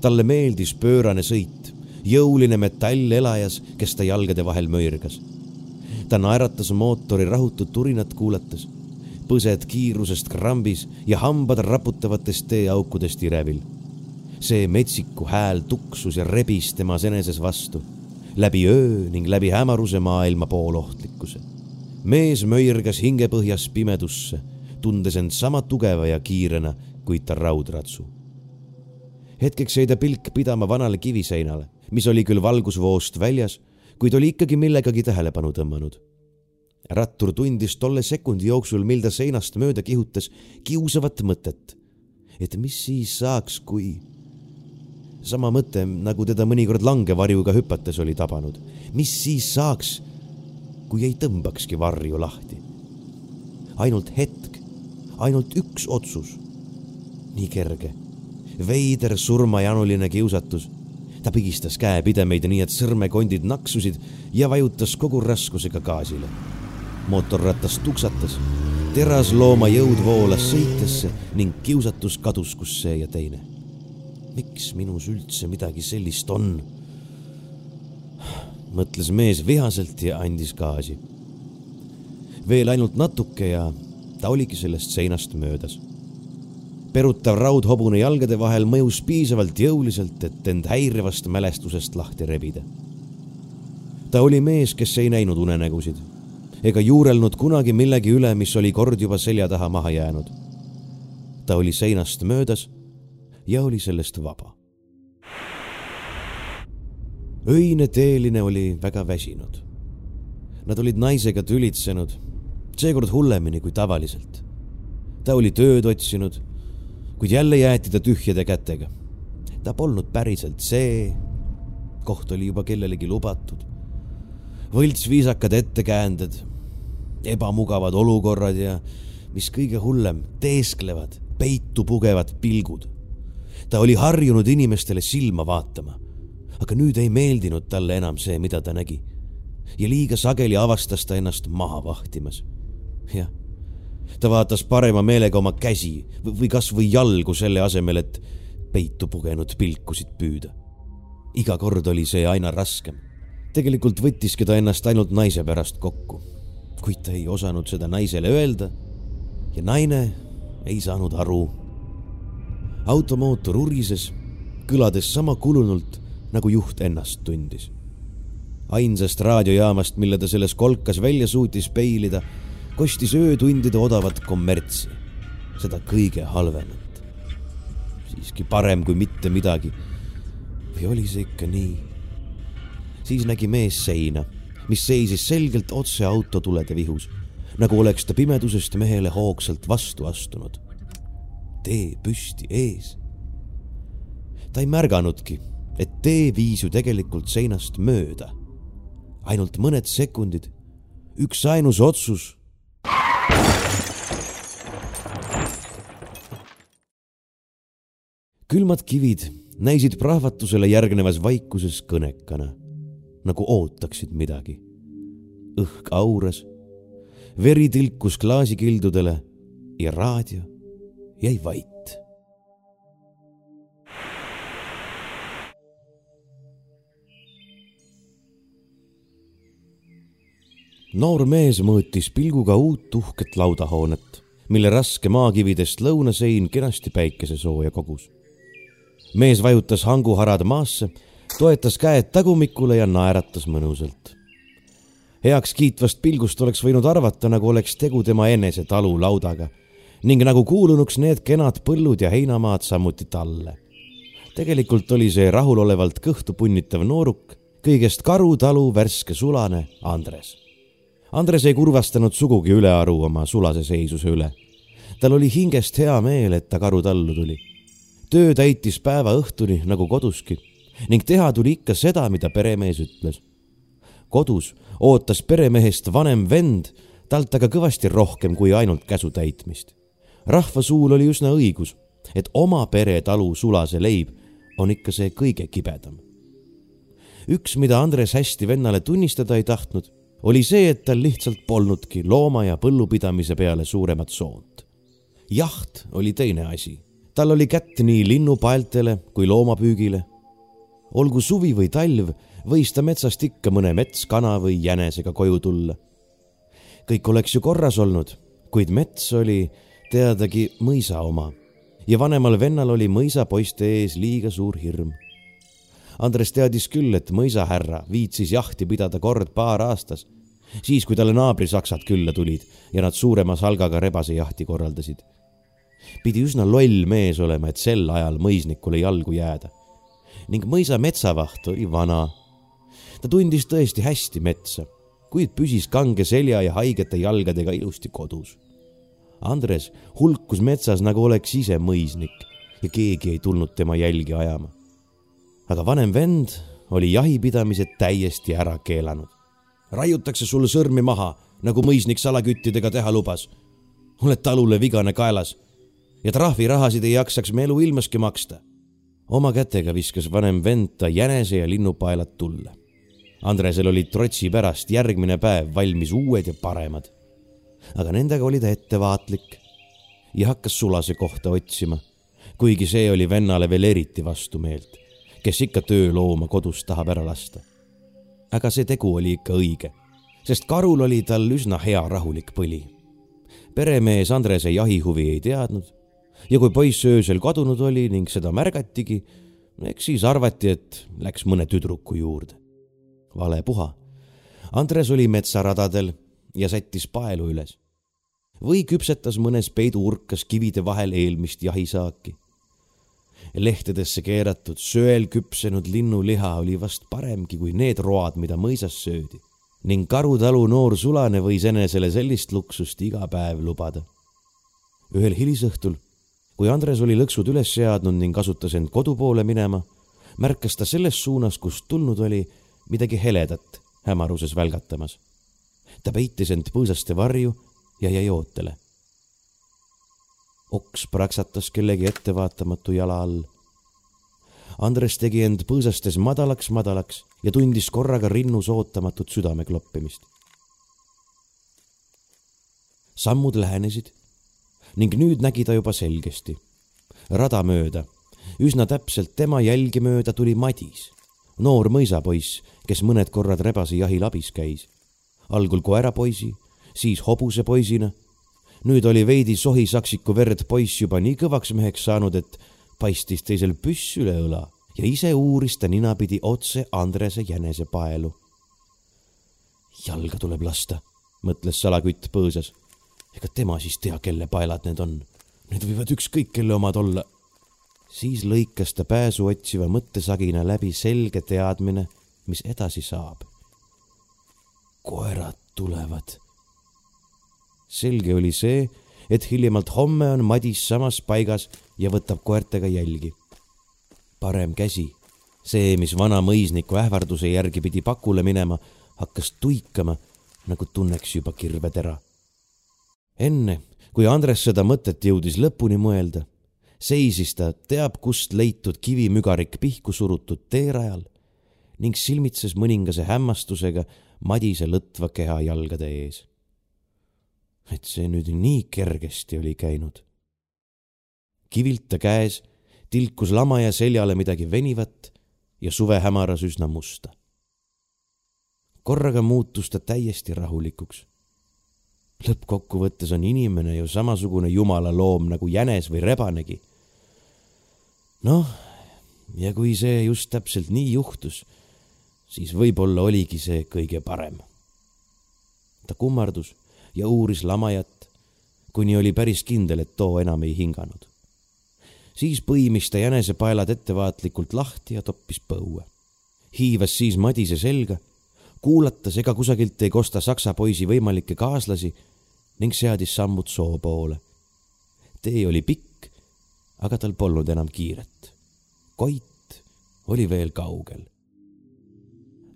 talle meeldis pöörane sõit, jõuline metall elajas, kes ta jalgade vahel möirgas. ta naeratas mootori rahutut turinat kuulates põsed kiirusest krambis ja hambad raputavatest teeaukudest irevil. see metsiku hääl tuksus ja rebis temas eneses vastu, läbi öö ning läbi hämaruse maailma poolohtlikkuse. mees möirgas hingepõhjas pimedusse, tundes end sama tugeva ja kiirena, kuid ta raudratsu. hetkeks jäi ta pilk pidama vanale kiviseinale, mis oli küll valgusvoost väljas, kuid oli ikkagi millegagi tähelepanu tõmmanud rattur tundis tolle sekundi jooksul, mil ta seinast mööda kihutas, kiusavat mõtet. et mis siis saaks, kui sama mõte, nagu teda mõnikord langevarjuga hüpates oli tabanud. mis siis saaks, kui ei tõmbakski varju lahti? ainult hetk, ainult üks otsus. nii kerge, veider surmajanuline kiusatus. ta pigistas käepidemeid nii, et sõrmekondid naksusid ja vajutas kogu raskusega gaasile mootorratas tuksatas, teraslooma jõud voolas sõitesse ning kiusatus kadus, kus see ja teine. miks minus üldse midagi sellist on? mõtles mees vihaselt ja andis gaasi. veel ainult natuke ja ta oligi sellest seinast möödas. perutav raud hobune jalgade vahel mõjus piisavalt jõuliselt, et end häirivast mälestusest lahti rebida. ta oli mees, kes ei näinud unenägusid ega juurelnud kunagi millegi üle, mis oli kord juba selja taha maha jäänud. ta oli seinast möödas ja oli sellest vaba. öine teeline oli väga väsinud. Nad olid naisega tülitsenud, seekord hullemini kui tavaliselt. ta oli tööd otsinud, kuid jälle jäeti ta tühjade kätega. ta polnud päriselt see, koht oli juba kellelegi lubatud võltsviisakad ettekäänded, ebamugavad olukorrad ja mis kõige hullem, teesklevad, peitu pugevad pilgud. ta oli harjunud inimestele silma vaatama, aga nüüd ei meeldinud talle enam see, mida ta nägi. ja liiga sageli avastas ta ennast maha vahtimas. Jah, ta vaatas parema meelega oma käsi või kasvõi jalgu selle asemel, et peitu pugenud pilkusid püüda. iga kord oli see aina raskem. tegelikult võttiski ta ennast ainult naise pärast kokku kuid ta ei osanud seda naisele öelda ja naine ei saanud aru. automootor urises, kõlades sama kulunult, nagu juht ennast tundis. ainsast raadiojaamast, mille ta selles kolkas välja suutis peilida, kostis öötundide odavat kommertsi, seda kõige halvemat. siiski parem kui mitte midagi. või oli see ikka nii? siis nägi mees seina, mis seisis selgelt otse autotulede vihus, nagu oleks ta pimedusest mehele hoogsalt vastu astunud. tee püsti ees. ta ei märganudki, et tee viis ju tegelikult seinast mööda. ainult mõned sekundid, üksainus otsus külmad kivid näisid prahvatusele järgnevas vaikuses kõnekana, nagu ootaksid midagi. õhk auras, veri tilkus klaasikildudele ja raadio jäi vait. Noor mees mõõtis pilguga uut uhket laudahoonet, mille raske maakividest lõunasein kenasti päikesesooja kogus. mees vajutas hanguharad maasse, toetas käed tagumikule ja naeratas mõnusalt. heaks kiitvast pilgust oleks võinud arvata, nagu oleks tegu tema enese talulaudaga ning nagu kuulunuks need kenad põllud ja heinamaad samuti talle. tegelikult oli see rahulolevalt kõhtu punnitav nooruk, kõigest Karu talu värske sulane Andres Andres ei kurvastanud sugugi ülearu oma sulase seisuse üle. tal oli hingest hea meel, et ta karutallu tuli. töö täitis päeva õhtuni nagu koduski ning teha tuli ikka seda, mida peremees ütles. kodus ootas peremehest vanem vend talt aga kõvasti rohkem kui ainult käsu täitmist. rahva suul oli üsna õigus, et oma peretalu sulase leib on ikka see kõige kibedam. üks, mida Andres hästi vennale tunnistada ei tahtnud oli see, et tal lihtsalt polnudki looma- ja põllupidamise peale suuremat soont. jaht oli teine asi. tal oli kätt nii linnupaeltele kui loomapüügile. olgu suvi või talv, võis ta metsast ikka mõne metskana või jänesega koju tulla. kõik oleks ju korras olnud, kuid mets oli teadagi mõisa oma ja vanemal vennal oli mõisapoiste ees liiga suur hirm Andres teadis küll, et mõisahärra viitsis jahti pidada kord paar aastas, siis kui talle naabrisaksad külla tulid ja nad suurema salgaga rebasejahti korraldasid. pidi üsna loll mees olema, et sel ajal mõisnikule jalgu jääda. ning mõisa metsavaht oli vana. ta tundis tõesti hästi metsa, kuid püsis kange selja ja haigete jalgadega ilusti kodus. Andres hulkus metsas, nagu oleks ise mõisnik ja keegi ei tulnud tema jälgi ajama aga vanem vend oli jahipidamise täiesti ära keelanud. raiutakse sul sõrmi maha, nagu mõisnik salaküttidega teha lubas. oled talule vigane kaelas ja trahvirahasid ei jaksaks me eluilmaski maksta. oma kätega viskas vanem vend ta jänese ja linnupaelad tulle. Andresel olid trotsi pärast järgmine päev valmis uued ja paremad. aga nendega oli ta ettevaatlik ja hakkas sulase kohta otsima, kuigi see oli vennale veel eriti vastumeelt kes ikka töölooma kodust tahab ära lasta. aga see tegu oli ikka õige, sest karul oli tal üsna hea rahulik põli. peremees Andrese jahihuvi ei teadnud ja kui poiss öösel kadunud oli ning seda märgatigi, eks siis arvati, et läks mõne tüdruku juurde. vale puha. Andres oli metsaradadel ja sättis paelu üles või küpsetas mõnes peiduurkas kivide vahel eelmist jahisaaki lehtedesse keeratud söel küpsenud linnuliha oli vast paremgi kui need road, mida mõisas söödi ning Karutalu noor sulane võis enesele sellist luksust iga päev lubada. ühel hilisõhtul, kui Andres oli lõksud üles seadnud ning asutas end kodu poole minema, märkas ta selles suunas, kust tulnud oli, midagi heledat hämaruses välgatamas. ta peitis end põõsaste varju ja jäi ootele oks praksatas kellegi ettevaatamatu jala all. Andres tegi end põõsastes madalaks-madalaks ja tundis korraga rinnus ootamatut südame kloppimist. sammud lähenesid ning nüüd nägi ta juba selgesti. rada mööda, üsna täpselt tema jälgi mööda tuli Madis, noor mõisapoiss, kes mõned korrad rebase jahil abis käis. algul koerapoisi, siis hobusepoisina nüüd oli veidi sohisaksiku verd poiss juba nii kõvaks meheks saanud, et paistis teisel püss üle õla ja ise uuris ta ninapidi otse Andrese jänese paelu. jalga tuleb lasta, mõtles salakütt põõsas. ega tema siis tea, kelle paelad need on. Need võivad ükskõik kelle omad olla. siis lõikas ta pääsu otsiva mõttesagina läbi selge teadmine, mis edasi saab. koerad tulevad. Selge oli see, et hiljemalt homme on Madis samas paigas ja võtab koertega jälgi. parem käsi, see, mis vana mõisniku ähvarduse järgi pidi pakule minema, hakkas tuikama, nagu tunneks juba kirvetera. enne, kui Andres seda mõtet jõudis lõpuni mõelda, seisis ta teab kust leitud kivimügarik pihku surutud teerajal ning silmitses mõningase hämmastusega Madise lõtva keha jalgade ees et see nüüd nii kergesti oli käinud. kivilt ta käes tilkus lamaja seljale midagi venivat ja suve hämaras üsna musta. korraga muutus ta täiesti rahulikuks. lõppkokkuvõttes on inimene ju samasugune jumala loom nagu jänes või rebanegi. noh, ja kui see just täpselt nii juhtus, siis võib-olla oligi see kõige parem. ta kummardus ja uuris lamajat, kuni oli päris kindel, et too enam ei hinganud. siis põimis ta jänesepaelad ettevaatlikult lahti ja toppis põue. hiivas siis Madise selga, kuulatas, ega kusagilt ei kosta saksa poisi võimalikke kaaslasi ning seadis sammud soo poole. tee oli pikk, aga tal polnud enam kiiret. Koit oli veel kaugel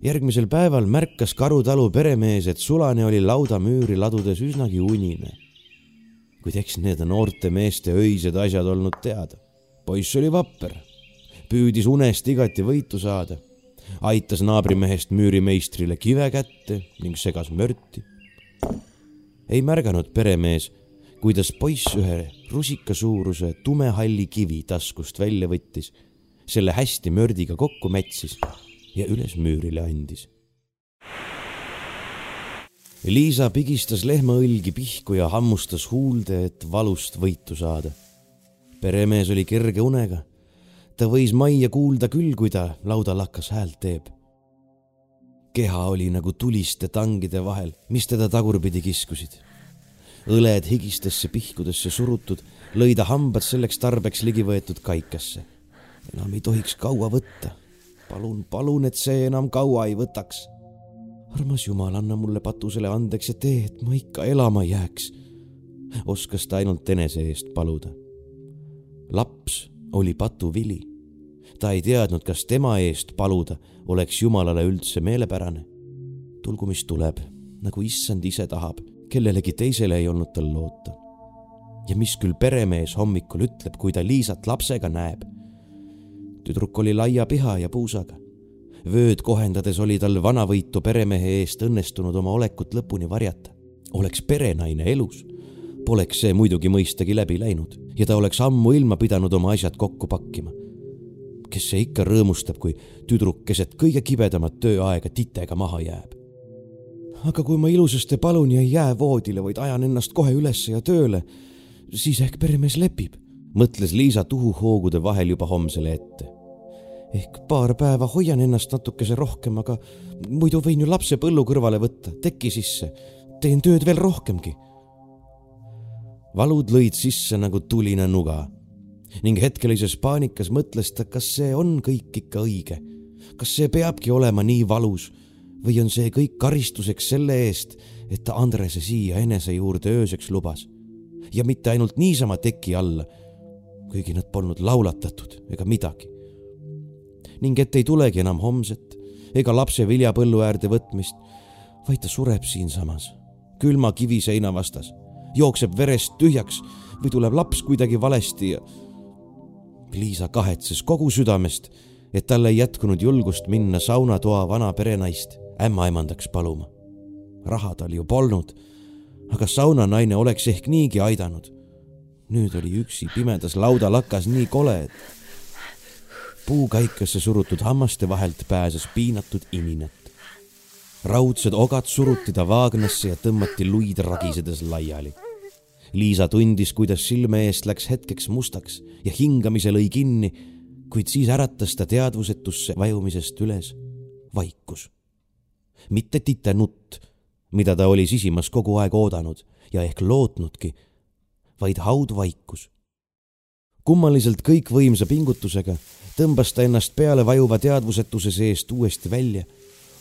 järgmisel päeval märkas Karutalu peremees, et sulane oli laudamüüri ladudes üsnagi unine. kuid eks need noorte meeste öised asjad olnud teada. poiss oli vapper, püüdis unest igati võitu saada, aitas naabrimehest müürimeistrile kive kätte ning segas mörti. ei märganud peremees, kuidas poiss ühe rusikasuuruse tumehalli kivi taskust välja võttis, selle hästi mördiga kokku mätsis ja üles müürile andis. Liisa pigistas lehmaõlgi pihku ja hammustas huulde, et valust võitu saada. peremees oli kerge unega. ta võis majja kuulda küll, kui ta laudalakas häält teeb. keha oli nagu tuliste tangide vahel, mis teda tagurpidi kiskusid. õled higistesse pihkudesse surutud, lõi ta hambad selleks tarbeks ligi võetud kaikasse. enam ei tohiks kaua võtta palun, palun, et see enam kaua ei võtaks. armas Jumal, anna mulle patusele andeks ja tee, et ma ikka elama jääks. oskas ta ainult enese eest paluda. laps oli patuvili. ta ei teadnud, kas tema eest paluda oleks Jumalale üldse meelepärane. tulgu, mis tuleb, nagu issand ise tahab, kellelegi teisele ei olnud tal loota. ja mis küll peremees hommikul ütleb, kui ta Liisat lapsega näeb tüdruk oli laia piha ja puusaga. vööd kohendades oli tal vanavõitu peremehe eest õnnestunud oma olekut lõpuni varjata. oleks perenaine elus, poleks see muidugi mõistagi läbi läinud ja ta oleks ammuilma pidanud oma asjad kokku pakkima. kes see ikka rõõmustab, kui tüdruk keset kõige kibedamat tööaega titega maha jääb aga kui ma ilusasti palun ja ei jää voodile, vaid ajan ennast kohe ülesse ja tööle, siis ehk peremees lepib, mõtles Liisa tuhuhoogude vahel juba homsele ette ehk paar päeva hoian ennast natukese rohkem, aga muidu võin ju lapse põllu kõrvale võtta, teki sisse, teen tööd veel rohkemgi. valud lõid sisse nagu tuline nuga. Ning hetkelises paanikas mõtles ta, kas see on kõik ikka õige. kas see peabki olema nii valus või on see kõik karistuseks selle eest, et ta Andrese siia enese juurde ööseks lubas. Ja mitte ainult niisama teki alla, kuigi nad polnud laulatatud ega midagi ning et ei tulegi enam homset ega lapse viljapõllu äärde võtmist, vaid ta sureb siinsamas, külma kiviseina vastas, jookseb verest tühjaks või tuleb laps kuidagi valesti ja. Liisa kahetses kogu südamest, et tal ei jätkunud julgust minna saunatoa vana perenaist ämmaemandaks paluma. raha tal ju polnud, aga saunanaine oleks ehk niigi aidanud. nüüd oli üksi pimedas laudalakas nii kole, et puukaikasse surutud hammaste vahelt pääses piinatud iminat. raudsed ogad suruti ta vaagnasse ja tõmmati luid ragisedes laiali. Liisa tundis, kuidas silme eest läks hetkeks mustaks ja hingamise lõi kinni, kuid siis äratas ta teadvusetusse vajumisest üles vaikus. mitte tite nutt, mida ta oli sisimas kogu aeg oodanud ja ehk lootnudki, vaid haudvaikus. kummaliselt kõikvõimsa pingutusega tõmbas ta ennast peale vajuva teadvusetuse seest uuesti välja,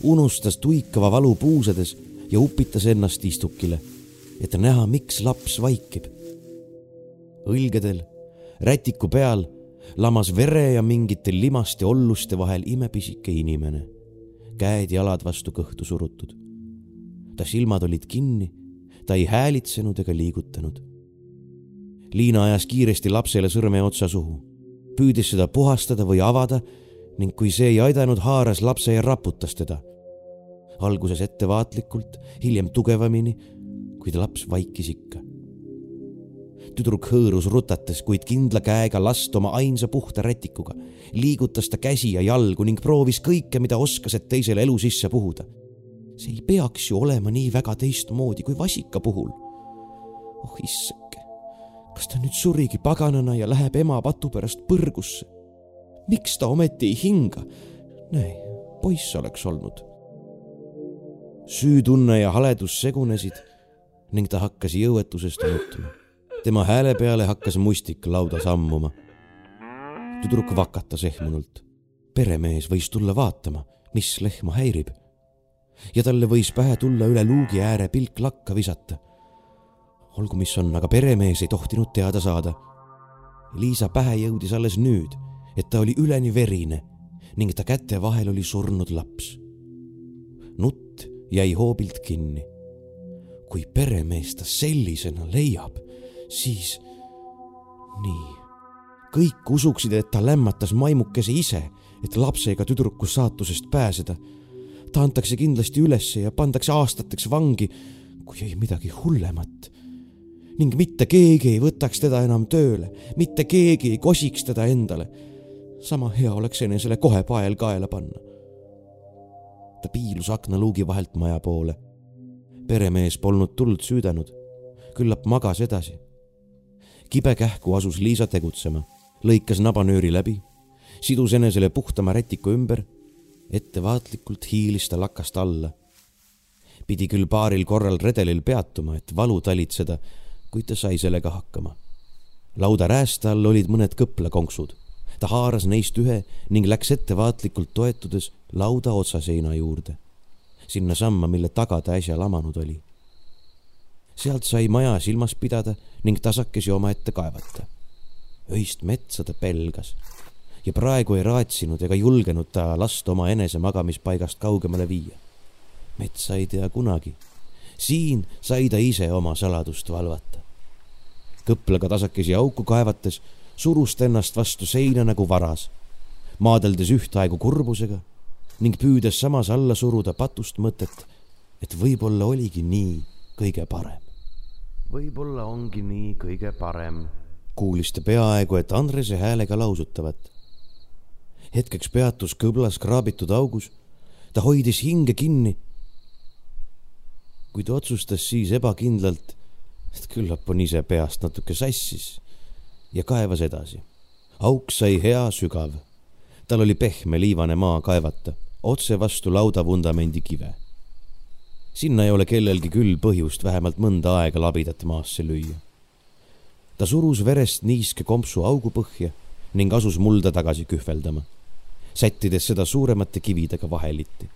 unustas tuikava valu puusedes ja upitas ennast istukile, et näha, miks laps vaikib. õlgedel, rätiku peal lamas vere ja mingite limaste olluste vahel imepisike inimene, käed-jalad vastu kõhtu surutud. ta silmad olid kinni, ta ei häälitsenud ega liigutanud. Liina ajas kiiresti lapsele sõrme otsa suhu, püüdis seda puhastada või avada ning kui see ei aidanud, haaras lapse ja raputas teda. alguses ettevaatlikult, hiljem tugevamini, kuid laps vaikis ikka tüdruk hõõrus rutates, kuid kindla käega last oma ainsa puhta rätikuga. liigutas ta käsi ja jalgu ning proovis kõike, mida oskas, et teisele elu sisse puhuda. see ei peaks ju olema nii väga teistmoodi kui vasika puhul. oh issake, kas ta nüüd surigi paganana ja läheb ema patu pärast põrgusse? miks ta ometi ei hinga? näe, poiss oleks olnud. süütunne ja haledus segunesid ning ta hakkas jõuetusest nutma tema hääle peale hakkas mustik lauda sammuma. tüdruk vakatas ehmunult. peremees võis tulla vaatama, mis lehma häirib. ja talle võis pähe tulla üle luugi ääre pilk lakka visata. Olgu, mis on, aga peremees ei tohtinud teada saada. Liisa pähe jõudis alles nüüd, et ta oli üleni verine ning ta käte vahel oli surnud laps. nutt jäi hoobilt kinni. kui peremees ta sellisena leiab siis nii. kõik usuksid, et ta lämmatas maimukese ise, et lapsega tüdruku saatusest pääseda. ta antakse kindlasti ülesse ja pandakse aastateks vangi, kui ei midagi hullemat. Ning mitte keegi ei võtaks teda enam tööle, mitte keegi ei kosiks teda endale. sama hea oleks enesele kohe pael kaela panna. ta piilus aknaluugi vahelt maja poole. peremees polnud tuld süüdanud küllap magas edasi kibekähku asus Liisa tegutsema, lõikas nabanööri läbi, sidus enesele puhtama rätiku ümber, ettevaatlikult hiilis ta lakast alla. pidi küll paaril korral redelil peatuma, et valu talitseda, kuid ta sai sellega hakkama. lauda räästa all olid mõned kõplakonksud. ta haaras neist ühe ning läks ettevaatlikult toetudes lauda otsaseina juurde, sinnasamma, mille taga ta äsja lamanud oli sealt sai maja silmas pidada ning tasakesi omaette kaevata. öist metsa ta pelgas ja praegu ei raatsinud ega julgenud ta last oma enese magamispaigast kaugemale viia. metsa ei tea kunagi. siin sai ta ise oma saladust valvata. Kõplaga tasakesi auku kaevates surus ta ennast vastu seina nagu varas, maadeldes ühtaegu kurbusega ning püüdes samas alla suruda patust mõtet, et võib-olla oligi nii kõige parem võib-olla ongi nii kõige parem. kuulis ta peaaegu et Andrese häälega lausutavat. hetkeks peatus kõblas kraabitud augus. ta hoidis hinge kinni. kuid otsustas siis ebakindlalt, et küllap on ise peast natuke sassis ja kaevas edasi. auk sai hea sügav. tal oli pehme liivane maa kaevata, otse vastu laudavundamendi kive sinna ei ole kellelgi küll põhjust vähemalt mõnda aega labidat maasse lüüa. ta surus verest niiske kompsu augu põhja ning asus mulda tagasi kühveldama, sättides seda suuremate kividega vaheliti,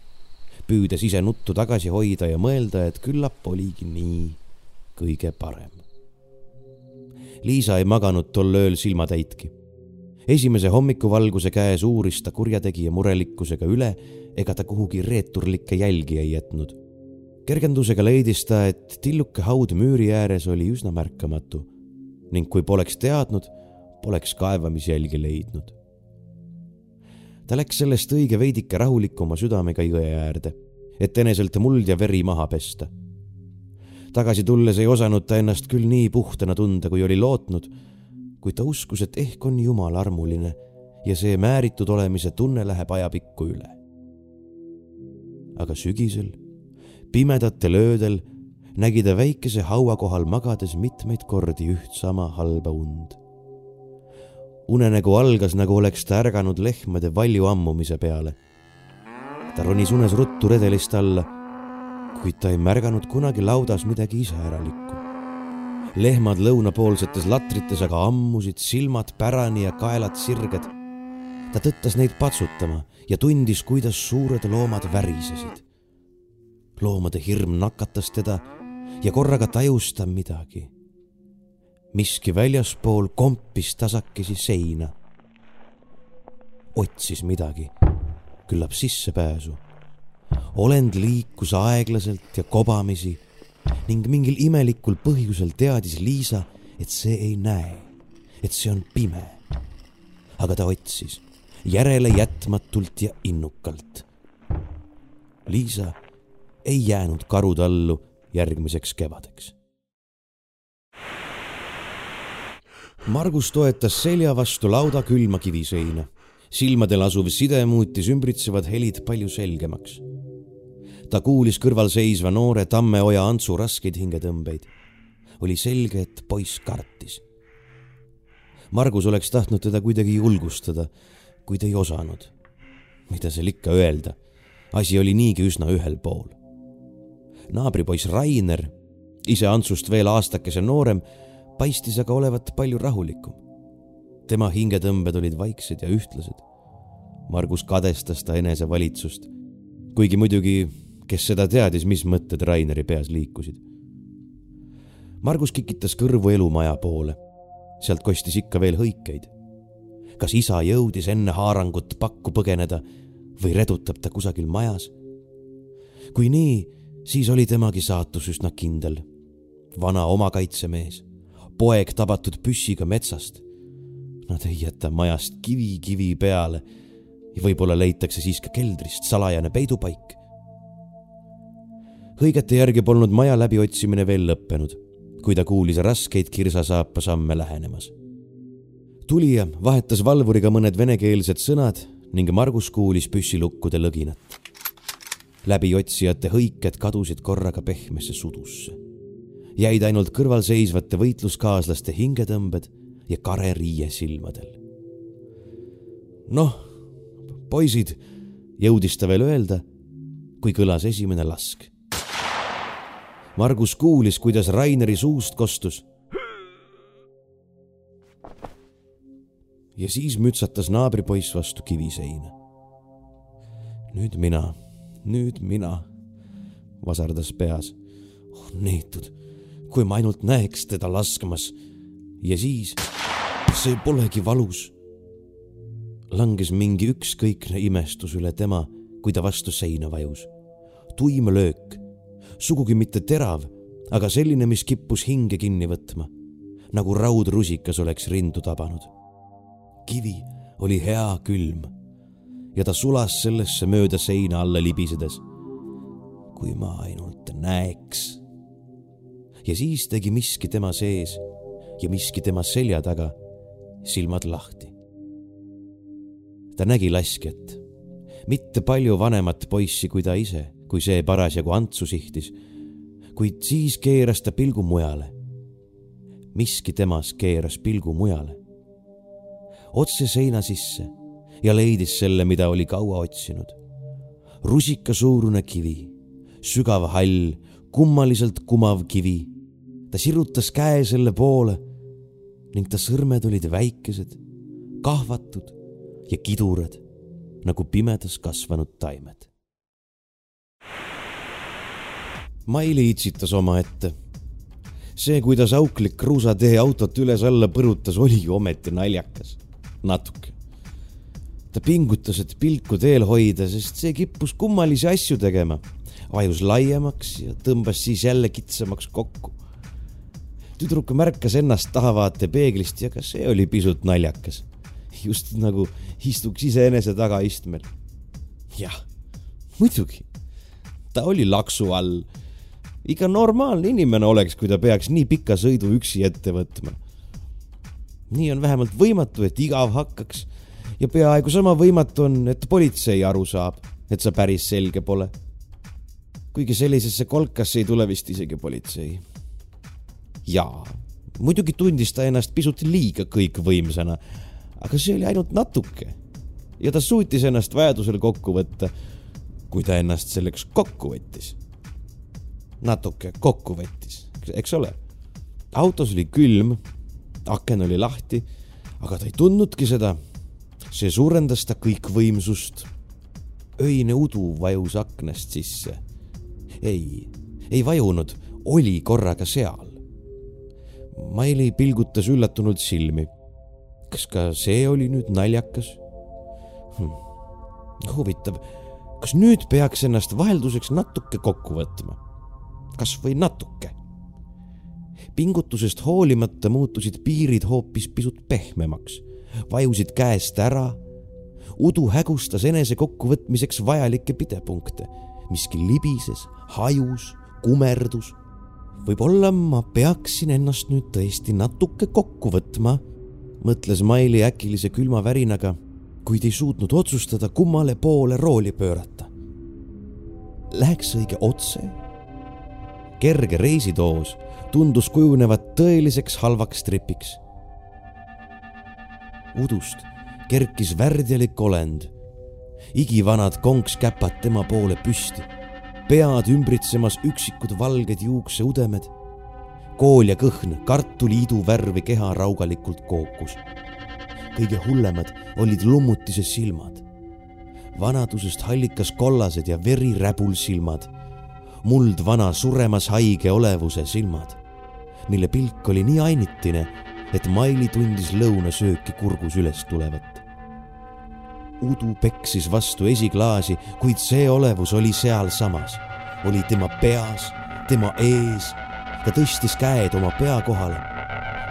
püüdes ise nuttu tagasi hoida ja mõelda, et küllap oligi nii kõige parem. Liisa ei maganud tol ööl silmatäitki. esimese hommikuvalguse käes uuris ta kurjategija murelikkusega üle, ega ta kuhugi reeturlikke jälgi ei jätnud kergendusega leidis ta, et tilluke haud müüri ääres oli üsna märkamatu ning kui poleks teadnud, poleks kaevamisjälgi leidnud. ta läks sellest õige veidike rahulikuma südamega jõe äärde, et eneselt muld ja veri maha pesta. Tagasi tulles ei osanud ta ennast küll nii puhtana tunda, kui oli lootnud, kuid ta uskus, et ehk on Jumal armuline ja see määritud olemise tunne läheb ajapikku üle. aga sügisel pimedatel öödel nägi ta väikese haua kohal magades mitmeid kordi üht sama halba und. unenägu algas, nagu oleks ta ärganud lehmade valju ammumise peale. ta ronis unes ruttu redelist alla, kuid ta ei märganud kunagi laudas midagi iseäralikku. lehmad lõunapoolsetes latrites aga ammusid, silmad pärani ja kaelad sirged. ta tõttas neid patsutama ja tundis, kuidas suured loomad värisesid. loomade hirm nakatas teda ja korraga tajus ta midagi miski väljaspool kompis tasakesi seina. otsis midagi, küllap sissepääsu. Olend liikus aeglaselt ja kobamisi ning mingil imelikul põhjusel teadis Liisa, et see ei näe, et see on pime. aga ta otsis järele jätmatult ja innukalt. Liisa ei jäänud karutallu järgmiseks kevadeks Margus toetas selja vastu lauda külma kiviseina. silmadel asuv side muutis ümbritsevad helid palju selgemaks. Ta kuulis kõrval seisva noore Tammeoja Antsu raskeid hingetõmbeid. oli selge, et poiss kartis. Margus oleks tahtnud teda kuidagi julgustada, kuid ei osanud. mida seal ikka öelda, asi oli niigi üsna ühel pool. naabripoiss Rainer, ise Antsust veel aastakese noorem paistis aga olevat palju rahulikum. tema hingetõmbed olid vaiksed ja ühtlased. Margus kadestas ta enesevalitsust, kuigi muidugi, kes seda teadis, mis mõtted Raineri peas liikusid. Margus kikitas kõrvu elumaja poole. sealt kostis ikka veel hõikeid. kas isa jõudis enne haarangut pakku põgeneda või redutab ta kusagil majas? kui nii, siis oli temagi saatus üsna kindel. vana omakaitsemees poeg tabatud püssiga metsast. Nad ei jäta majast kivi kivi peale võib-olla leitakse siis ka keldrist salajane peidupaik. Hõigete järgi polnud maja läbiotsimine veel lõppenud, kui ta kuulis raskeid kirsasaapa samme lähenemas. tulija vahetas valvuriga mõned venekeelsed sõnad ning Margus kuulis püssilukkude lõginat. läbiotsijate hõiked kadusid korraga pehmesse sudusse jäid ainult kõrvalseisvate võitluskaaslaste hingetõmbed ja kare riie silmadel. noh, poisid, jõudis ta veel öelda, kui kõlas esimene lask. Margus kuulis, kuidas Raineri suust kostus. ja siis mütsatas naabripoiss vastu kiviseina. nüüd mina, nüüd mina, vasardas peas. oh neetud kui ma ainult näeks teda laskmas. ja siis, see polegi valus. langes mingi ükskõikne imestus üle tema, kui ta vastu seina vajus. tuim löök, sugugi mitte terav, aga selline, mis kippus hinge kinni võtma, nagu raudrusikas oleks rindu tabanud. kivi oli hea külm ja ta sulas sellesse mööda seina alla libisedes. kui ma ainult näeks ja siis tegi miski tema sees ja miski tema selja taga silmad lahti. ta nägi laskjat, mitte palju vanemat poissi kui ta ise, kui see parasjagu Antsu sihtis, kuid siis keeras ta pilgu mujale. miski temas keeras pilgu mujale, otse seina sisse ja leidis selle, mida oli kaua otsinud. rusikasuurune kivi, sügav hall, kummaliselt kumav kivi ta sirutas käe selle poole ning ta sõrmed olid väikesed, kahvatud ja kidurad nagu pimedas kasvanud taimed. Maili itsitas omaette. see, kuidas auklik kruusatee autot üles-alla põrutas, oli ju ometi naljakas. natuke. ta pingutas, et pilku teel hoida, sest see kippus kummalisi asju tegema. vajus laiemaks ja tõmbas siis jälle kitsamaks kokku tüdruk märkas ennast tahavaatepeeglist ja ka see oli pisut naljakas. just nagu istuks iseenese tagaistmel. jah, muidugi, ta oli laksu all. Iga normaalne inimene oleks, kui ta peaks nii pika sõidu üksi ette võtma. nii on vähemalt võimatu, et igav hakkaks ja peaaegu sama võimatu on, et politsei aru saab, et sa päris selge pole. kuigi sellisesse kolkasse ei tule vist isegi politsei jaa, muidugi tundis ta ennast pisut liiga kõikvõimsana, aga see oli ainult natuke. ja ta suutis ennast vajadusel kokku võtta, kui ta ennast selleks kokku võttis. Natuke kokku võttis, eks ole. autos oli külm, aken oli lahti, aga ta ei tundnudki seda. see suurendas ta kõikvõimsust. öine udu vajus aknast sisse. ei, ei vajunud, oli korraga seal Maili pilgutas üllatunult silmi. kas ka see oli nüüd naljakas hm.? huvitav, kas nüüd peaks ennast vahelduseks natuke kokku võtma? Kas või natuke? pingutusest hoolimata muutusid piirid hoopis pisut pehmemaks, vajusid käest ära. udu hägustas enese kokkuvõtmiseks vajalikke pidepunkte, miski libises, hajus, kumerdus võib-olla ma peaksin ennast nüüd tõesti natuke kokku võtma, mõtles Maili äkilise külma värinaga, kuid ei suutnud otsustada, kummale poole rooli pöörata. Läheks õige otse? Kerge reisidoos tundus kujunevat tõeliseks halvaks tripiks. udust kerkis värdjalik olend. igivanad konkskäpad tema poole püsti pead ümbritsemas üksikud valged juukseudemed. kool ja kõhn kartuliidu värvi keha raugalikult kookus. kõige hullemad olid lummutise silmad. vanadusest hallikas kollased ja veriräbul silmad. Muldvana suremas haige olevuse silmad, mille pilk oli nii ainitine, et Maili tundis lõunasööki kurgus üles tulevat udu peksis vastu esiklaasi, kuid see olevus oli sealsamas, oli tema peas, tema ees. ta tõstis käed oma pea kohale.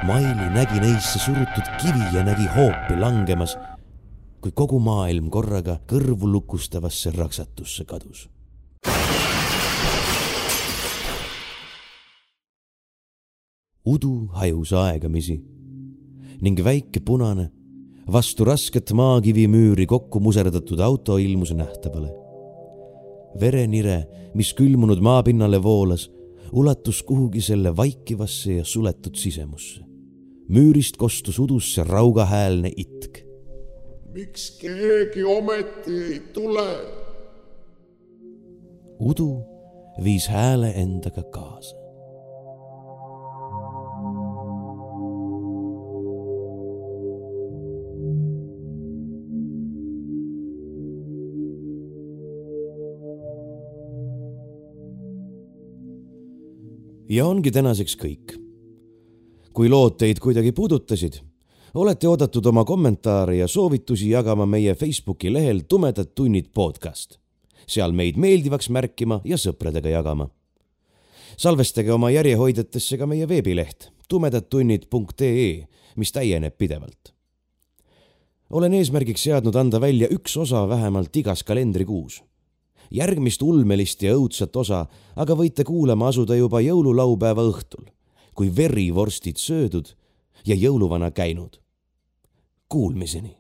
Maili nägi neisse surutud kivi ja nägi hoopi langemas, kui kogu maailm korraga kõrvu lukustavasse raksatusse kadus. Udu hajus aegamisi ning väike punane vastu rasket maakivimüüri kokku muserdatud auto ilmus nähtavale. verenire, mis külmunud maapinnale voolas, ulatus kuhugi selle vaikivasse ja suletud sisemusse. müürist kostus udusse raugahäälne itk. miks keegi ometi ei tule? udu viis hääle endaga kaasa. Ja ongi tänaseks kõik. kui lood teid kuidagi puudutasid, olete oodatud oma kommentaare ja soovitusi jagama meie Facebooki lehel Tumedad tunnid podcast, seal meid meeldivaks märkima ja sõpradega jagama. salvestage oma järjehoidjatesse ka meie veebileht tumedadtunnid.ee, mis täieneb pidevalt. olen eesmärgiks seadnud anda välja üks osa vähemalt igas kalendrikuus järgmist ulmelist ja õudsat osa aga võite kuulama asuda juba jõululaupäeva õhtul, kui verivorstid söödud ja jõuluvana käinud. Kuulmiseni